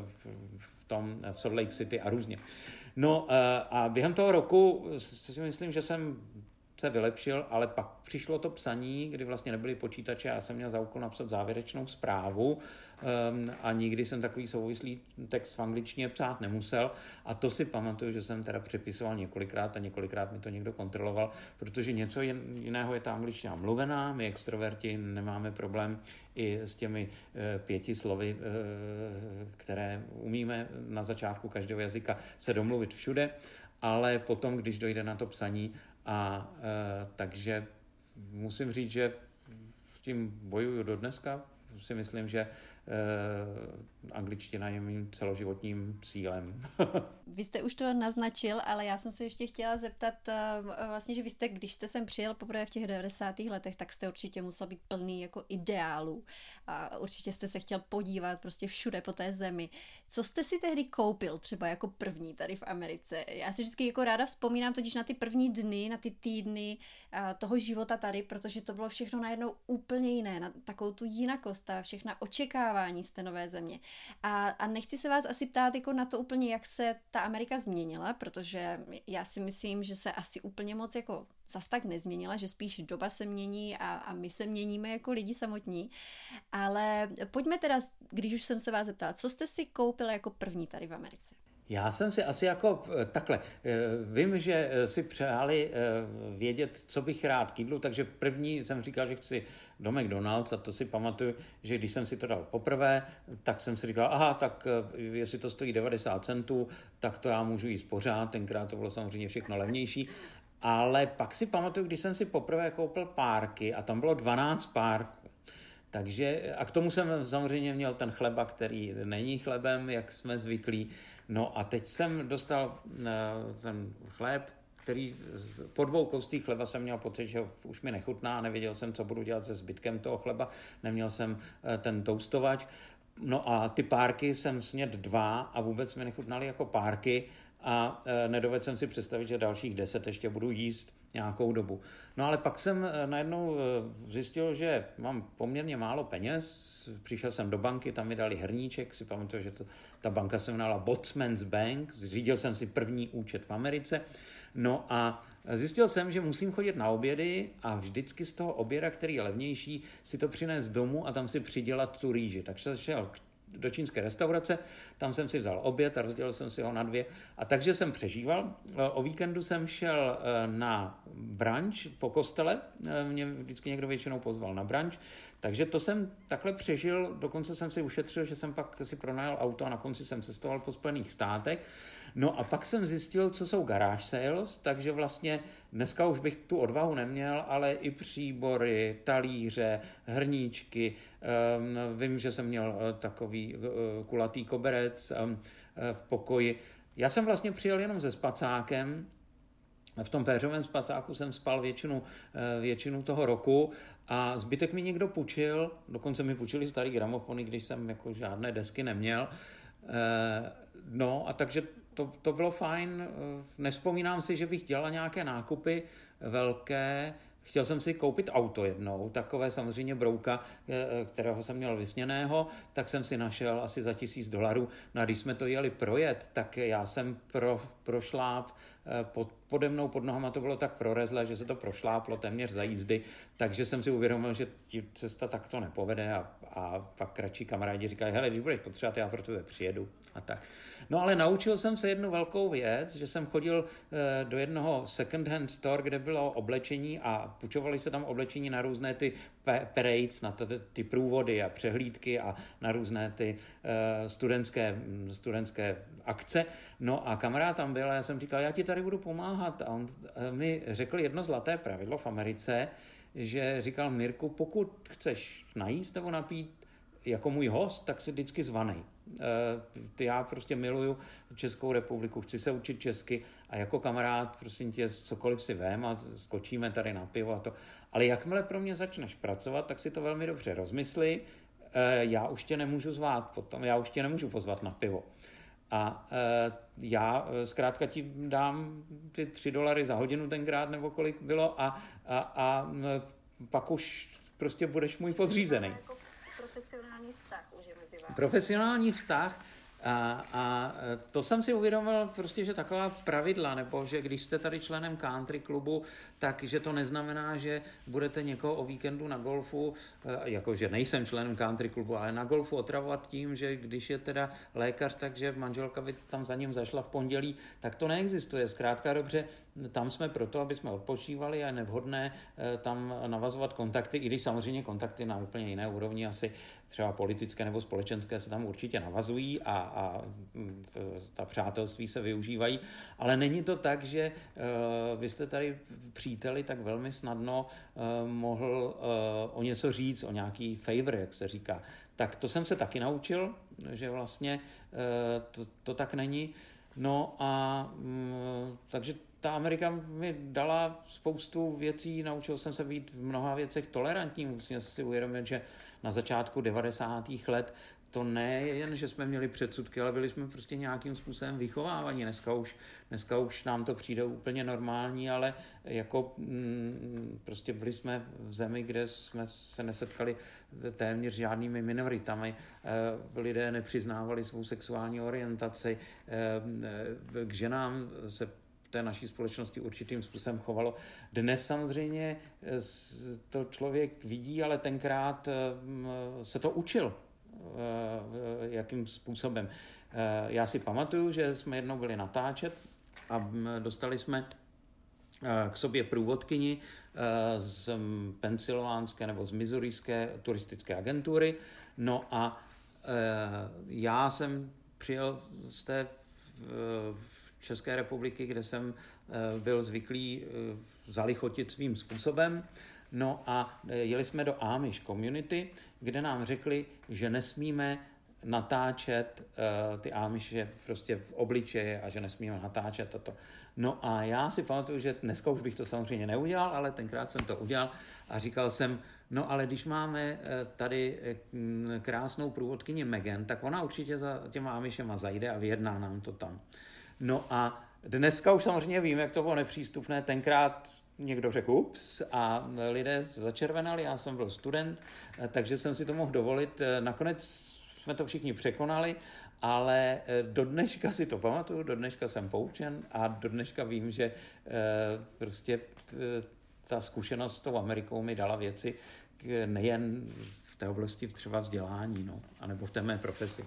v, v tom v Salt Lake City a různě. No e, a během toho roku si myslím, že jsem se vylepšil, ale pak přišlo to psaní, kdy vlastně nebyly počítače, já jsem měl za úkol napsat závěrečnou zprávu um, a nikdy jsem takový souvislý text v angličtině psát nemusel. A to si pamatuju, že jsem teda přepisoval několikrát a několikrát mi to někdo kontroloval, protože něco jiného je ta angličtina mluvená, my extroverti nemáme problém i s těmi e, pěti slovy, e, které umíme na začátku každého jazyka se domluvit všude, ale potom, když dojde na to psaní, a e, takže musím říct, že s tím bojuju do dneska. Si myslím, že angličtina je mým celoživotním cílem. vy jste už to naznačil, ale já jsem se ještě chtěla zeptat, vlastně, že vy jste, když jste sem přijel poprvé v těch 90. letech, tak jste určitě musel být plný jako ideálů. A určitě jste se chtěl podívat prostě všude po té zemi. Co jste si tehdy koupil třeba jako první tady v Americe? Já si vždycky jako ráda vzpomínám totiž na ty první dny, na ty týdny toho života tady, protože to bylo všechno najednou úplně jiné, na takovou tu jinakost a všechna očekávání z té nové země. A, a nechci se vás asi ptát jako na to úplně, jak se ta Amerika změnila, protože já si myslím, že se asi úplně moc jako zas tak nezměnila, že spíš doba se mění a, a my se měníme jako lidi samotní. Ale pojďme teda, když už jsem se vás zeptala, co jste si koupil jako první tady v Americe? Já jsem si asi jako eh, takhle, eh, vím, že eh, si přáli vědět, co bych rád kýdlu, takže první jsem říkal, že chci do McDonald's a to si pamatuju, že když jsem si to dal poprvé, tak jsem si říkal, aha, tak jestli to stojí 90 centů, tak to já můžu jíst pořád, tenkrát to bylo samozřejmě všechno levnější. Ale pak si pamatuju, když jsem si poprvé koupil párky a tam bylo 12 párků. Takže a k tomu jsem samozřejmě měl ten chleba, který není chlebem, jak jsme zvyklí. No a teď jsem dostal uh, ten chléb, který po dvou koustích chleba jsem měl pocit, že už mi nechutná a nevěděl jsem, co budu dělat se zbytkem toho chleba. Neměl jsem uh, ten toustovač. No a ty párky jsem sněd dva a vůbec mi nechutnaly jako párky a e, nedovedl jsem si představit, že dalších deset ještě budu jíst nějakou dobu. No ale pak jsem e, najednou e, zjistil, že mám poměrně málo peněz, přišel jsem do banky, tam mi dali hrníček, si pamatuju, že to, ta banka se jmenovala Botsman's Bank, zřídil jsem si první účet v Americe, no a zjistil jsem, že musím chodit na obědy a vždycky z toho oběda, který je levnější, si to přinést domů a tam si přidělat tu rýži. Takže jsem šel k do čínské restaurace, tam jsem si vzal oběd a rozdělil jsem si ho na dvě. A takže jsem přežíval. O víkendu jsem šel eh, na branč po kostele, eh, mě vždycky někdo většinou pozval na branč, takže to jsem takhle přežil, dokonce jsem si ušetřil, že jsem pak si pronajal auto a na konci jsem cestoval po Spojených státech. No a pak jsem zjistil, co jsou garage sales, takže vlastně dneska už bych tu odvahu neměl, ale i příbory, talíře, hrníčky. Um, vím, že jsem měl uh, takový uh, kulatý koberec um, uh, v pokoji. Já jsem vlastně přijel jenom se spacákem, v tom péřovém spacáku jsem spal většinu, většinu toho roku a zbytek mi někdo půjčil, dokonce mi půjčili starý gramofony, když jsem jako žádné desky neměl. No a takže to, to bylo fajn. Nespomínám si, že bych dělal nějaké nákupy velké. Chtěl jsem si koupit auto jednou, takové samozřejmě brouka, eh, kterého jsem měl vysněného, tak jsem si našel asi za tisíc dolarů. No a když jsme to jeli projet, tak já jsem pro, prošláp pod, pode mnou, pod nohama to bylo tak prorezlé, že se to prošláplo téměř za jízdy, takže jsem si uvědomil, že ti cesta takto nepovede a, a pak kratší kamarádi říkají, hele, když budeš potřebovat, já pro tebe přijedu a tak. No ale naučil jsem se jednu velkou věc, že jsem chodil eh, do jednoho second hand store, kde bylo oblečení a půjčovali se tam oblečení na různé ty parades, na ty, průvody a přehlídky a na různé ty uh, studentské, studentské akce. No a kamarád tam byl a já jsem říkal, já ti tady budu pomáhat. A on uh, mi řekl jedno zlaté pravidlo v Americe, že říkal Mirku, pokud chceš najíst nebo napít jako můj host, tak si vždycky zvanej. Eh, já prostě miluju Českou republiku, chci se učit česky a jako kamarád, prosím tě, cokoliv si vem a skočíme tady na pivo a to. Ale jakmile pro mě začneš pracovat, tak si to velmi dobře rozmysli. Eh, já už tě nemůžu zvát potom, já už tě nemůžu pozvat na pivo. A e, já zkrátka ti dám ty tři dolary za hodinu tenkrát, nebo kolik bylo, a, a, a pak už prostě budeš můj podřízený. Jako profesionální vztah už je mezi vámi. Profesionální vztah a, a to jsem si uvědomil prostě, že taková pravidla, nebo že když jste tady členem country klubu, tak že to neznamená, že budete někoho o víkendu na golfu, eh, jakože nejsem členem country klubu, ale na golfu otravovat tím, že když je teda lékař, takže manželka by tam za ním zašla v pondělí, tak to neexistuje. Zkrátka dobře, tam jsme proto, aby jsme odpočívali a je nevhodné eh, tam navazovat kontakty, i když samozřejmě kontakty na úplně jiné úrovni, asi třeba politické nebo společenské se tam určitě navazují a, a mm, ta přátelství se využívají, ale není to tak, že uh, vy jste tady příteli tak velmi snadno uh, mohl uh, o něco říct, o nějaký favor, jak se říká. Tak to jsem se taky naučil, že vlastně uh, to, to tak není. No a mm, takže ta Amerika mi dala spoustu věcí, naučil jsem se být v mnoha věcech tolerantní, musím si uvědomit, že na začátku 90. let to ne jen, že jsme měli předsudky, ale byli jsme prostě nějakým způsobem vychovávaní. Dneska už, dneska už nám to přijde úplně normální, ale jako mm, prostě byli jsme v zemi, kde jsme se nesetkali téměř žádnými minoritami. E, lidé nepřiznávali svou sexuální orientaci. E, k ženám se té naší společnosti určitým způsobem chovalo. Dnes samozřejmě to člověk vidí, ale tenkrát se to učil Eh, jakým způsobem. Eh, já si pamatuju, že jsme jednou byli natáčet a dostali jsme eh, k sobě průvodkyni z pensylvánské nebo z mizurijské turistické agentury. No a já jsem přijel z té České republiky, kde jsem byl zvyklý zalichotit svým způsobem. No a e, jeli jsme do Amish community, kde nám řekli, že nesmíme natáčet ty Amishe prostě v obličeje a že nesmíme natáčet toto. No a já si pamatuju, že dneska už bych to samozřejmě neudělal, ale tenkrát jsem to udělal a říkal jsem, no ale když máme tady krásnou průvodkyni Megan, tak ona určitě za těma Amishema zajde a vyjedná nám to tam. No a dneska už samozřejmě vím, jak to bylo nepřístupné. Tenkrát někdo řekl ups a lidé začervenali, já jsem byl student, takže jsem si to mohl dovolit. Nakonec jsme to všichni překonali, ale do dneška si to pamatuju, do dneška jsem poučen a do dneška vím, že eh, prostě ta zkušenost s tou Amerikou mi dala věci nejen v té oblasti třeba vzdělání, no, anebo v té mé profesi.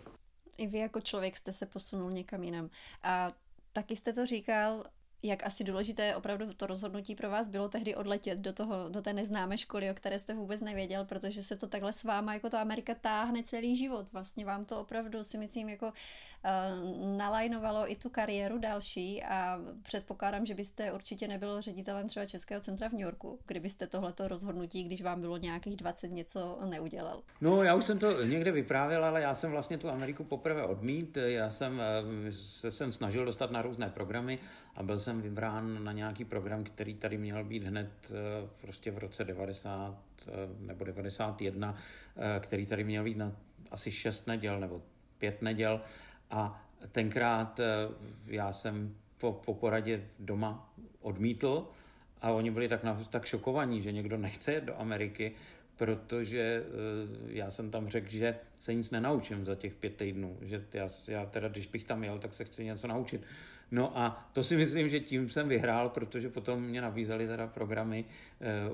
I vy jako člověk jste se posunul někam jinam. A taky jste to říkal, jak asi důležité opravdu to rozhodnutí pro vás bylo tehdy odletět do, toho, do té neznámé školy, o které jste vůbec nevěděl, protože se to takhle s váma jako to Amerika táhne celý život. Vlastně vám to opravdu si myslím jako uh, nalajnovalo i tu kariéru další a předpokládám, že byste určitě nebyl ředitelem třeba Českého centra v New Yorku, kdybyste tohleto rozhodnutí, když vám bylo nějakých 20 něco neudělal. No já už jsem to někde vyprávěl, ale já jsem vlastně tu Ameriku poprvé odmít. Já jsem eh, se jsem snažil dostat na různé programy a byl jsem vybrán na nějaký program, který tady měl být hned eh, prostě v roce 90 eh, nebo 91, eh, který tady měl být na asi 6 neděl nebo 5 neděl. A tenkrát já jsem po, po poradě doma odmítl a oni byli tak, tak šokovaní, že někdo nechce jet do Ameriky, protože já jsem tam řekl, že se nic nenaučím za těch pět týdnů, že já, já teda, když bych tam jel, tak se chci něco naučit. No a to si myslím, že tím jsem vyhrál, protože potom mě nabízeli teda programy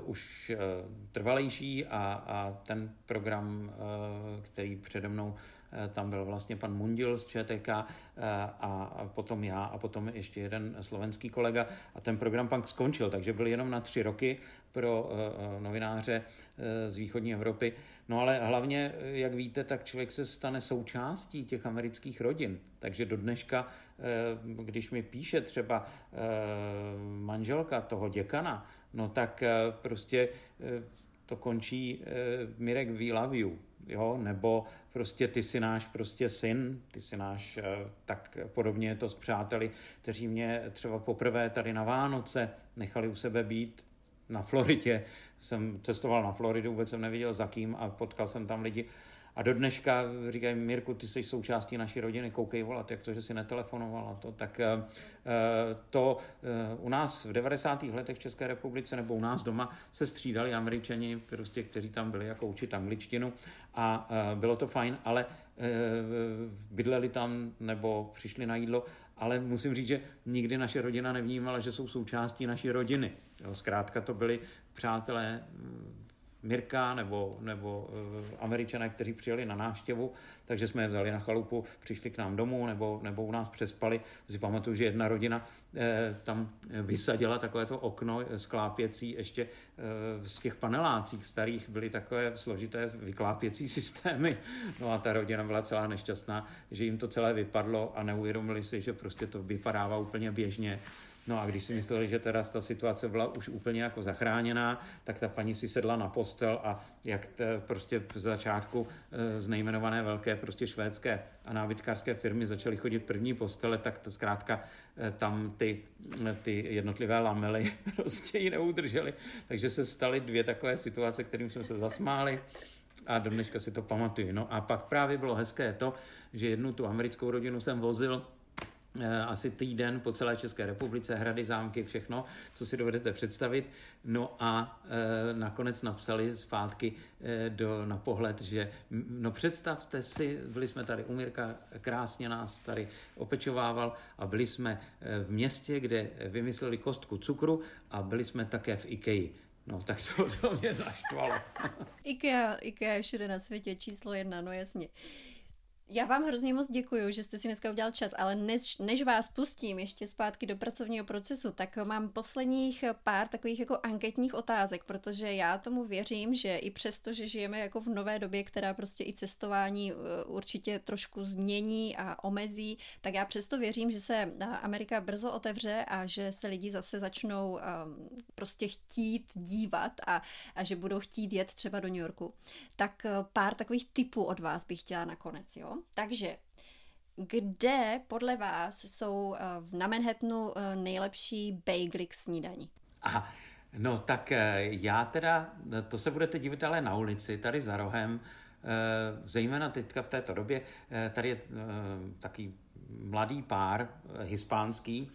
uh, už uh, trvalejší a, a ten program, uh, který přede mnou tam byl vlastně pan Mundil z ČTK a, a potom já a potom ještě jeden slovenský kolega a ten program pak skončil, takže byl jenom na tři roky pro novináře z východní Evropy. No ale hlavně, jak víte, tak člověk se stane součástí těch amerických rodin. Takže do dneška, eh, když mi píše třeba eh, manželka toho děkana, no tak eh, prostě to končí Mirek we love you, jo, nebo prostě ty jsi náš prostě syn, ty jsi náš, tak podobně je to s přáteli, kteří mě třeba poprvé tady na Vánoce nechali u sebe být, na Floridě. Jsem cestoval na Floridu, vůbec jsem neviděl za kým a potkal jsem tam lidi. A do dneška říkají, Mirku, ty jsi součástí naší rodiny, koukej volat, jak to, že si netelefonovala to. Tak eh, to eh, u nás v 90. letech v České republice nebo u nás doma se střídali američani, prostě, kteří tam byli jako učit angličtinu a eh, bylo to fajn, ale bydleli tam nebo přišli na jídlo, ale musím říct, že nikdy naše rodina nevnímala, že jsou součástí naší rodiny. Jo, zkrátka to byli přátelé Mirka nebo, nebo uh, američané, kteří přijeli na návštěvu, takže jsme je vzali na chalupu, přišli k nám domů nebo, nebo u nás přespali. Si pamatuju, že jedna rodina eh, tam vysadila takové to okno sklápěcí ještě eh, z těch panelácích starých byly takové složité vyklápěcí systémy. No a ta rodina byla celá nešťastná, že jim to celé vypadlo a neuvědomili si, že prostě to vypadává úplně běžně No a když si mysleli, že teda ta situace byla už úplně jako zachráněná, tak ta paní si sedla na postel a jak te, prostě v začátku e, z nejmenované velké prostě švédské a nábytkářské firmy začaly chodit první postele, tak to zkrátka e, tam ty, ty jednotlivé lamely prostě ji neudržely. Takže se staly dvě takové situace, kterým jsme se zasmáli a do dneška si to pamatuju. No a pak právě bylo hezké to, že jednu tu americkou rodinu jsem vozil asi týden po celé České republice, hrady, zámky, všechno, co si dovedete představit. No a e, nakonec napsali zpátky e, do, na pohled, že no představte si, byli jsme tady u Mirka, krásně nás tady opečovával a byli jsme v městě, kde vymysleli kostku cukru a byli jsme také v Ikei. No, tak to, to mě naštvalo. IKEA, IKEA je všude na světě číslo jedna, no jasně. Já vám hrozně moc děkuji, že jste si dneska udělal čas, ale než, než vás pustím ještě zpátky do pracovního procesu, tak mám posledních pár takových jako anketních otázek, protože já tomu věřím, že i přesto, že žijeme jako v nové době, která prostě i cestování eh, určitě trošku změní a omezí, tak já přesto věřím, že se eh, Amerika brzo otevře a že se lidi zase začnou um, prostě chtít dívat a, a že budou chtít jet třeba do New Yorku. Tak eh, pár takových typů od vás bych chtěla nakonec, jo? Takže kde podle vás jsou eh, na Manhattanu eh, nejlepší bagely k snídaní? Aha, no tak eh, já teda, to se budete divit ale na ulici, tady za rohem, zejména teďka v této době, tady je taký mladý pár hispánský,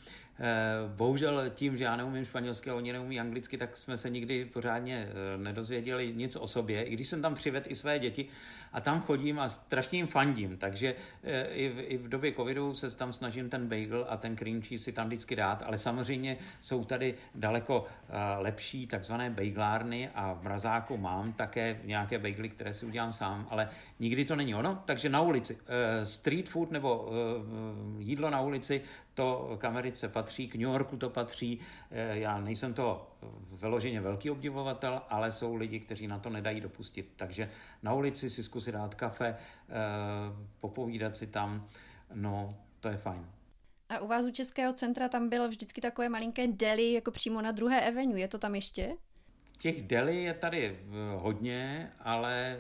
bohužel tím, že já neumím španělsky a oni neumí anglicky, tak jsme se nikdy pořádně nedozvěděli nic o sobě. I když jsem tam přivedl i své děti a tam chodím a strašně jim fandím, takže eh, i v, i v době covidu se tam snažím ten bagel a ten cream cheese si tam vždycky dát, ale samozřejmě jsou tady daleko lepší takzvané bagelárny a v mrazáku mám také nějaké bagely, které si udělám sám, ale nikdy to není ono, takže na ulici. Street food nebo jídlo na ulici, to k Americe patří, k New Yorku to patří. Eh, já nejsem to vyloženě velký obdivovatel, ale jsou lidi, kteří na to nedají dopustit. Takže na ulici si zkusit dát kafe, eh, popovídat si tam, no to je fajn. A u vás u Českého centra tam bylo vždycky takové malinké deli, jako přímo na druhé Avenue. Je to tam ještě? Těch deli je tady eh, hodně, ale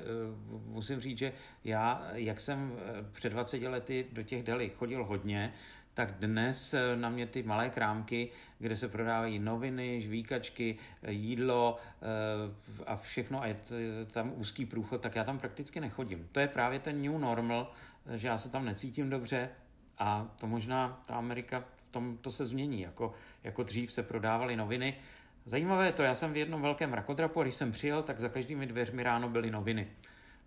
musím říct, že já, jak jsem před 20 lety do těch deli chodil hodně, tak dnes eh, na mě ty malé krámky, kde se prodávají noviny, žvíkačky, eh, jídlo eh, a všechno a je tam úzký průchod, tak já tam prakticky nechodím. To je právě ten new normal, že já se tam necítím dobře a to možná ta Amerika v tom to se změní. Jako, jako dřív se prodávaly noviny. Zajímavé je to, já jsem v jednom velkém rakodrapu, když jsem přijel, tak za každými dveřmi ráno byly noviny.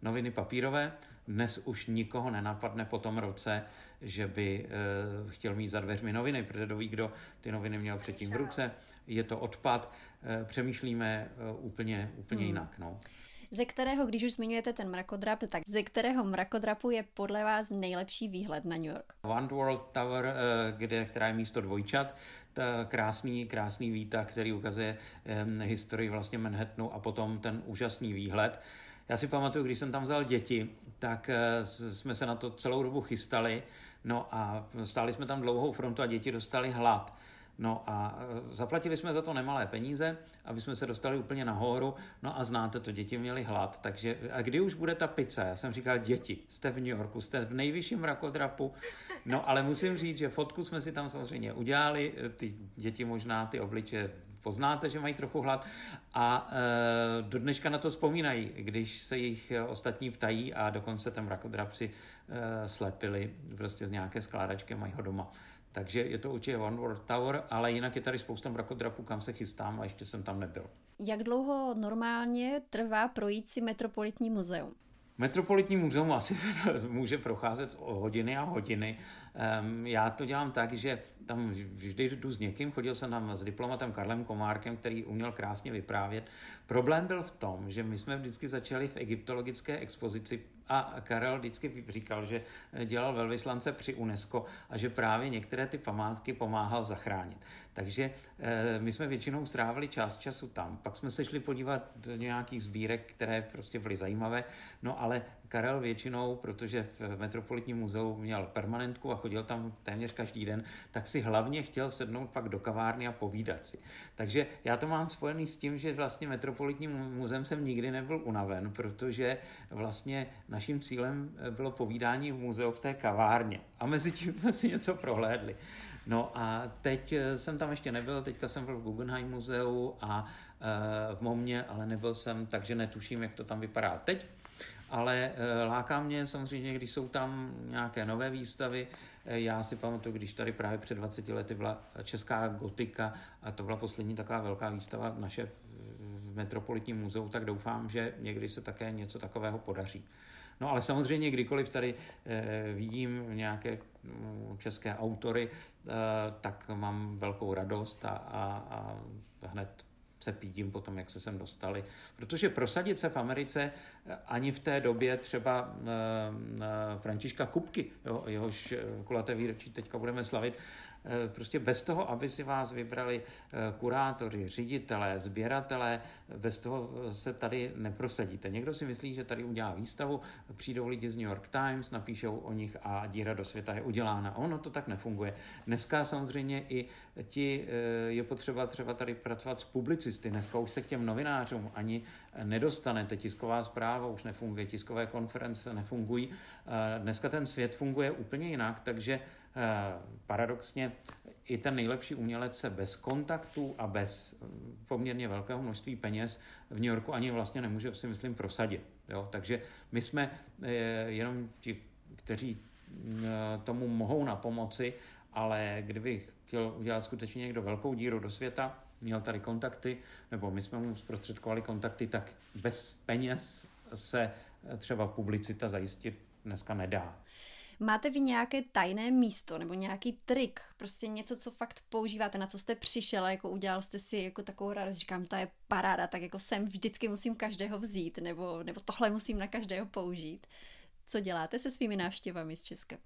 Noviny papírové, dnes už nikoho nenapadne po tom roce, že by e, chtěl mít za dveřmi noviny, protože ví, kdo ty noviny měl předtím v ruce. Je to odpad, e, přemýšlíme e, úplně, úplně hmm. jinak. No. Ze kterého, když už zmiňujete ten mrakodrap, tak ze kterého mrakodrapu je podle vás nejlepší výhled na New York? One World Tower, kde, která je místo dvojčat, ta krásný, krásný výtah, který ukazuje historii vlastně Manhattanu a potom ten úžasný výhled. Já si pamatuju, když jsem tam vzal děti, tak eh, jsme se na to celou dobu chystali, no a stáli jsme tam dlouhou frontu a děti dostali hlad. No a e, zaplatili jsme za to nemalé peníze, aby jsme se dostali úplně nahoru. No a znáte to, děti měli hlad. Takže a kdy už bude ta pizza? Já jsem říkal, děti, jste v New Yorku, jste v nejvyšším rakodrapu. No ale musím říct, že fotku jsme si tam samozřejmě udělali. Ty děti možná ty obliče poznáte, že mají trochu hlad a e, do dneška na to vzpomínají, když se jich ostatní ptají a dokonce ten rakodrap si e, slepili prostě z nějaké skládačky, mají ho doma. Takže je to určitě One World Tower, ale jinak je tady spousta mrakodrapů, kam se chystám a ještě jsem tam nebyl. Jak dlouho normálně trvá projít si Metropolitní muzeum? Metropolitní muzeum asi se může procházet o hodiny a hodiny. Já to dělám tak, že tam vždy jdu s někým, chodil jsem tam s diplomatem Karlem Komárkem, který uměl krásně vyprávět. Problém byl v tom, že my jsme vždycky začali v egyptologické expozici a Karel vždycky říkal, že dělal velvyslance při UNESCO a že právě některé ty památky pomáhal zachránit. Takže eh, my jsme většinou strávili část času tam. Pak jsme se šli podívat do nějakých sbírek, které prostě byly zajímavé. No ale Karel většinou, protože v Metropolitním muzeu měl permanentku a chodil tam téměř každý den, tak si hlavně chtěl sednout pak do kavárny a povídat si. Takže já to mám spojený s tím, že vlastně Metropolitním muzeem jsem nikdy nebyl unaven, protože vlastně naším cílem bylo povídání v muzeu v té kavárně. A mezi tím jsme si něco prohlédli. No a teď jsem tam ještě nebyl, teďka jsem byl v Guggenheim muzeu a v Momě, ale nebyl jsem, takže netuším, jak to tam vypadá teď ale eh, láká mě samozřejmě, když jsou tam nějaké nové výstavy. Eh, já si pamatuju, když tady právě před 20 lety byla česká gotika a to byla poslední taková velká výstava naše v Metropolitním muzeu, tak doufám, že někdy se také něco takového podaří. No ale samozřejmě, kdykoliv tady eh, vidím nějaké mm, české autory, tak mám velkou radost a, a, a hned se pídím potom, jak se sem dostali. Protože prosadit se v Americe eh, ani v té době třeba uh, uh, Františka Kupky, jo, jehož kulaté výročí teďka budeme slavit, Eh, prostě bez toho, aby si vás vybrali eh, kurátory, ředitelé, sběratelé, bez toho se tady neprosadíte. Někdo si myslí, že tady udělá výstavu, přijdou lidi z New York Times, napíšou o nich a díra do světa je udělána. Ono to tak nefunguje. Dneska samozřejmě i ti eh, je potřeba třeba tady pracovat s publicisty. Dneska už se k těm novinářům ani nedostanete. Tisková zpráva už nefunguje, tiskové konference nefungují. Dneska ten svět funguje úplně jinak, takže Eh, paradoxně i ten nejlepší umělec se bez kontaktů a bez eh, poměrně velkého množství peněz v New Yorku ani vlastně nemůže, si myslím, prosadit. Jo? Takže my jsme eh, jenom ti, kteří tomu mohou na pomoci, ale kdybych chtěl udělat skutečně někdo velkou díru do světa, měl tady kontakty, nebo my jsme mu zprostředkovali kontakty, tak bez peněz se třeba publicita zajistit dneska nedá. Máte vy nějaké tajné místo nebo nějaký trik, prostě něco, co fakt používáte, na co jste přišel a jako udělal jste si jako takovou radost, říkám, to je paráda, tak jako sem vždycky musím každého vzít, nebo, nebo tohle musím na každého použít. Co děláte se svými návštěvami z Česka?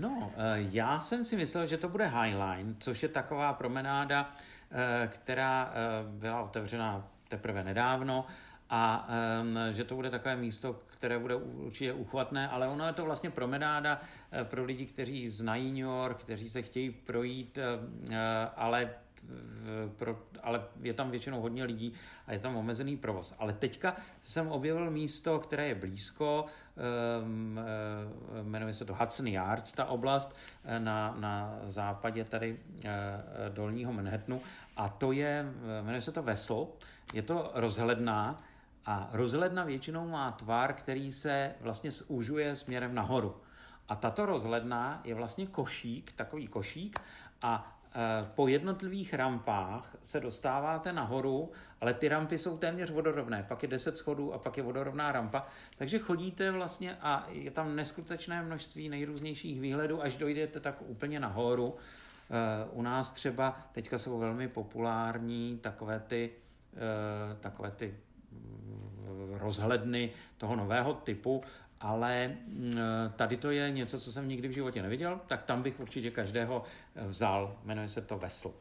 No, eh, já jsem si myslel, že to bude Highline, což je taková promenáda, eh, která eh, byla otevřena teprve nedávno a že to bude takové místo, které bude určitě uchvatné, ale ono je to vlastně promenáda uh, pro lidi, kteří znají New York, kteří se chtějí projít, uh, ale pro, ale je tam většinou hodně lidí a je tam omezený provoz. Ale teďka jsem objevil místo, které je blízko, um, jmenuje se to Hudson Yards, ta oblast na, na západě tady dolního Manhattanu a to je, jmenuje se to Vessel, je to rozhledná, a rozhledna většinou má tvar, který se vlastně zúžuje směrem nahoru. A tato rozhledna je vlastně košík, takový košík a e, po jednotlivých rampách se dostáváte nahoru, ale ty rampy jsou téměř vodorovné. Pak je 10 schodů a pak je vodorovná rampa. Takže chodíte vlastně a je tam neskutečné množství nejrůznějších výhledů, až dojdete tak úplně nahoru. E, u nás třeba teďka jsou velmi populární takové ty, e, takové ty rozhledny toho nového typu, ale mm, tady to je něco, co jsem nikdy v životě neviděl, tak tam bych určitě každého vzal. Jmenuje se to Vesl.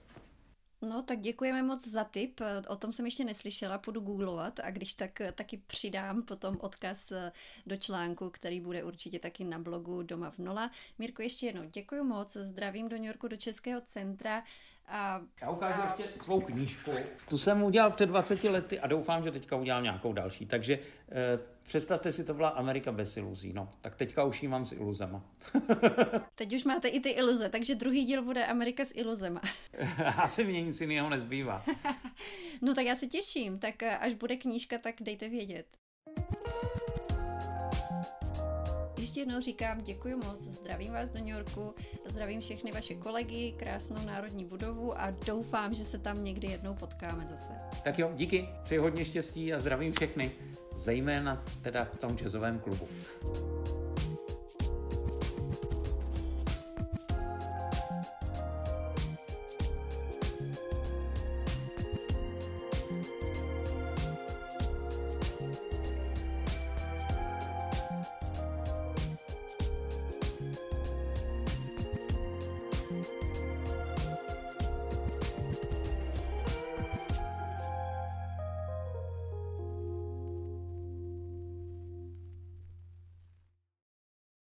No, tak děkujeme moc za tip. O tom jsem ještě neslyšela, půjdu googlovat a když tak taky přidám potom odkaz do článku, který bude určitě taky na blogu Doma v Nola. Mirko, ještě jednou děkuji moc, zdravím do New Yorku, do Českého centra. A, Já ukážu a... ještě svou knížku. Tu jsem udělal před 20 lety a doufám, že teďka udělám nějakou další. Takže eh, představte si, to byla Amerika bez iluzí. No, tak teďka už jí mám s iluzema. Teď už máte i ty iluze, takže druhý díl bude Amerika s iluzema. Asi mě nic jiného nezbývá. no tak já se těším, tak eh, až bude knížka, tak dejte vědět. Ještě jednou říkám děkuji moc, zdravím vás do New Yorku, zdravím všechny vaše kolegy, krásnou národní budovu a doufám, že se tam někdy jednou potkáme zase. Tak jo, díky, přeji hodně štěstí a zdravím všechny, zejména teda v tom jazzovém klubu.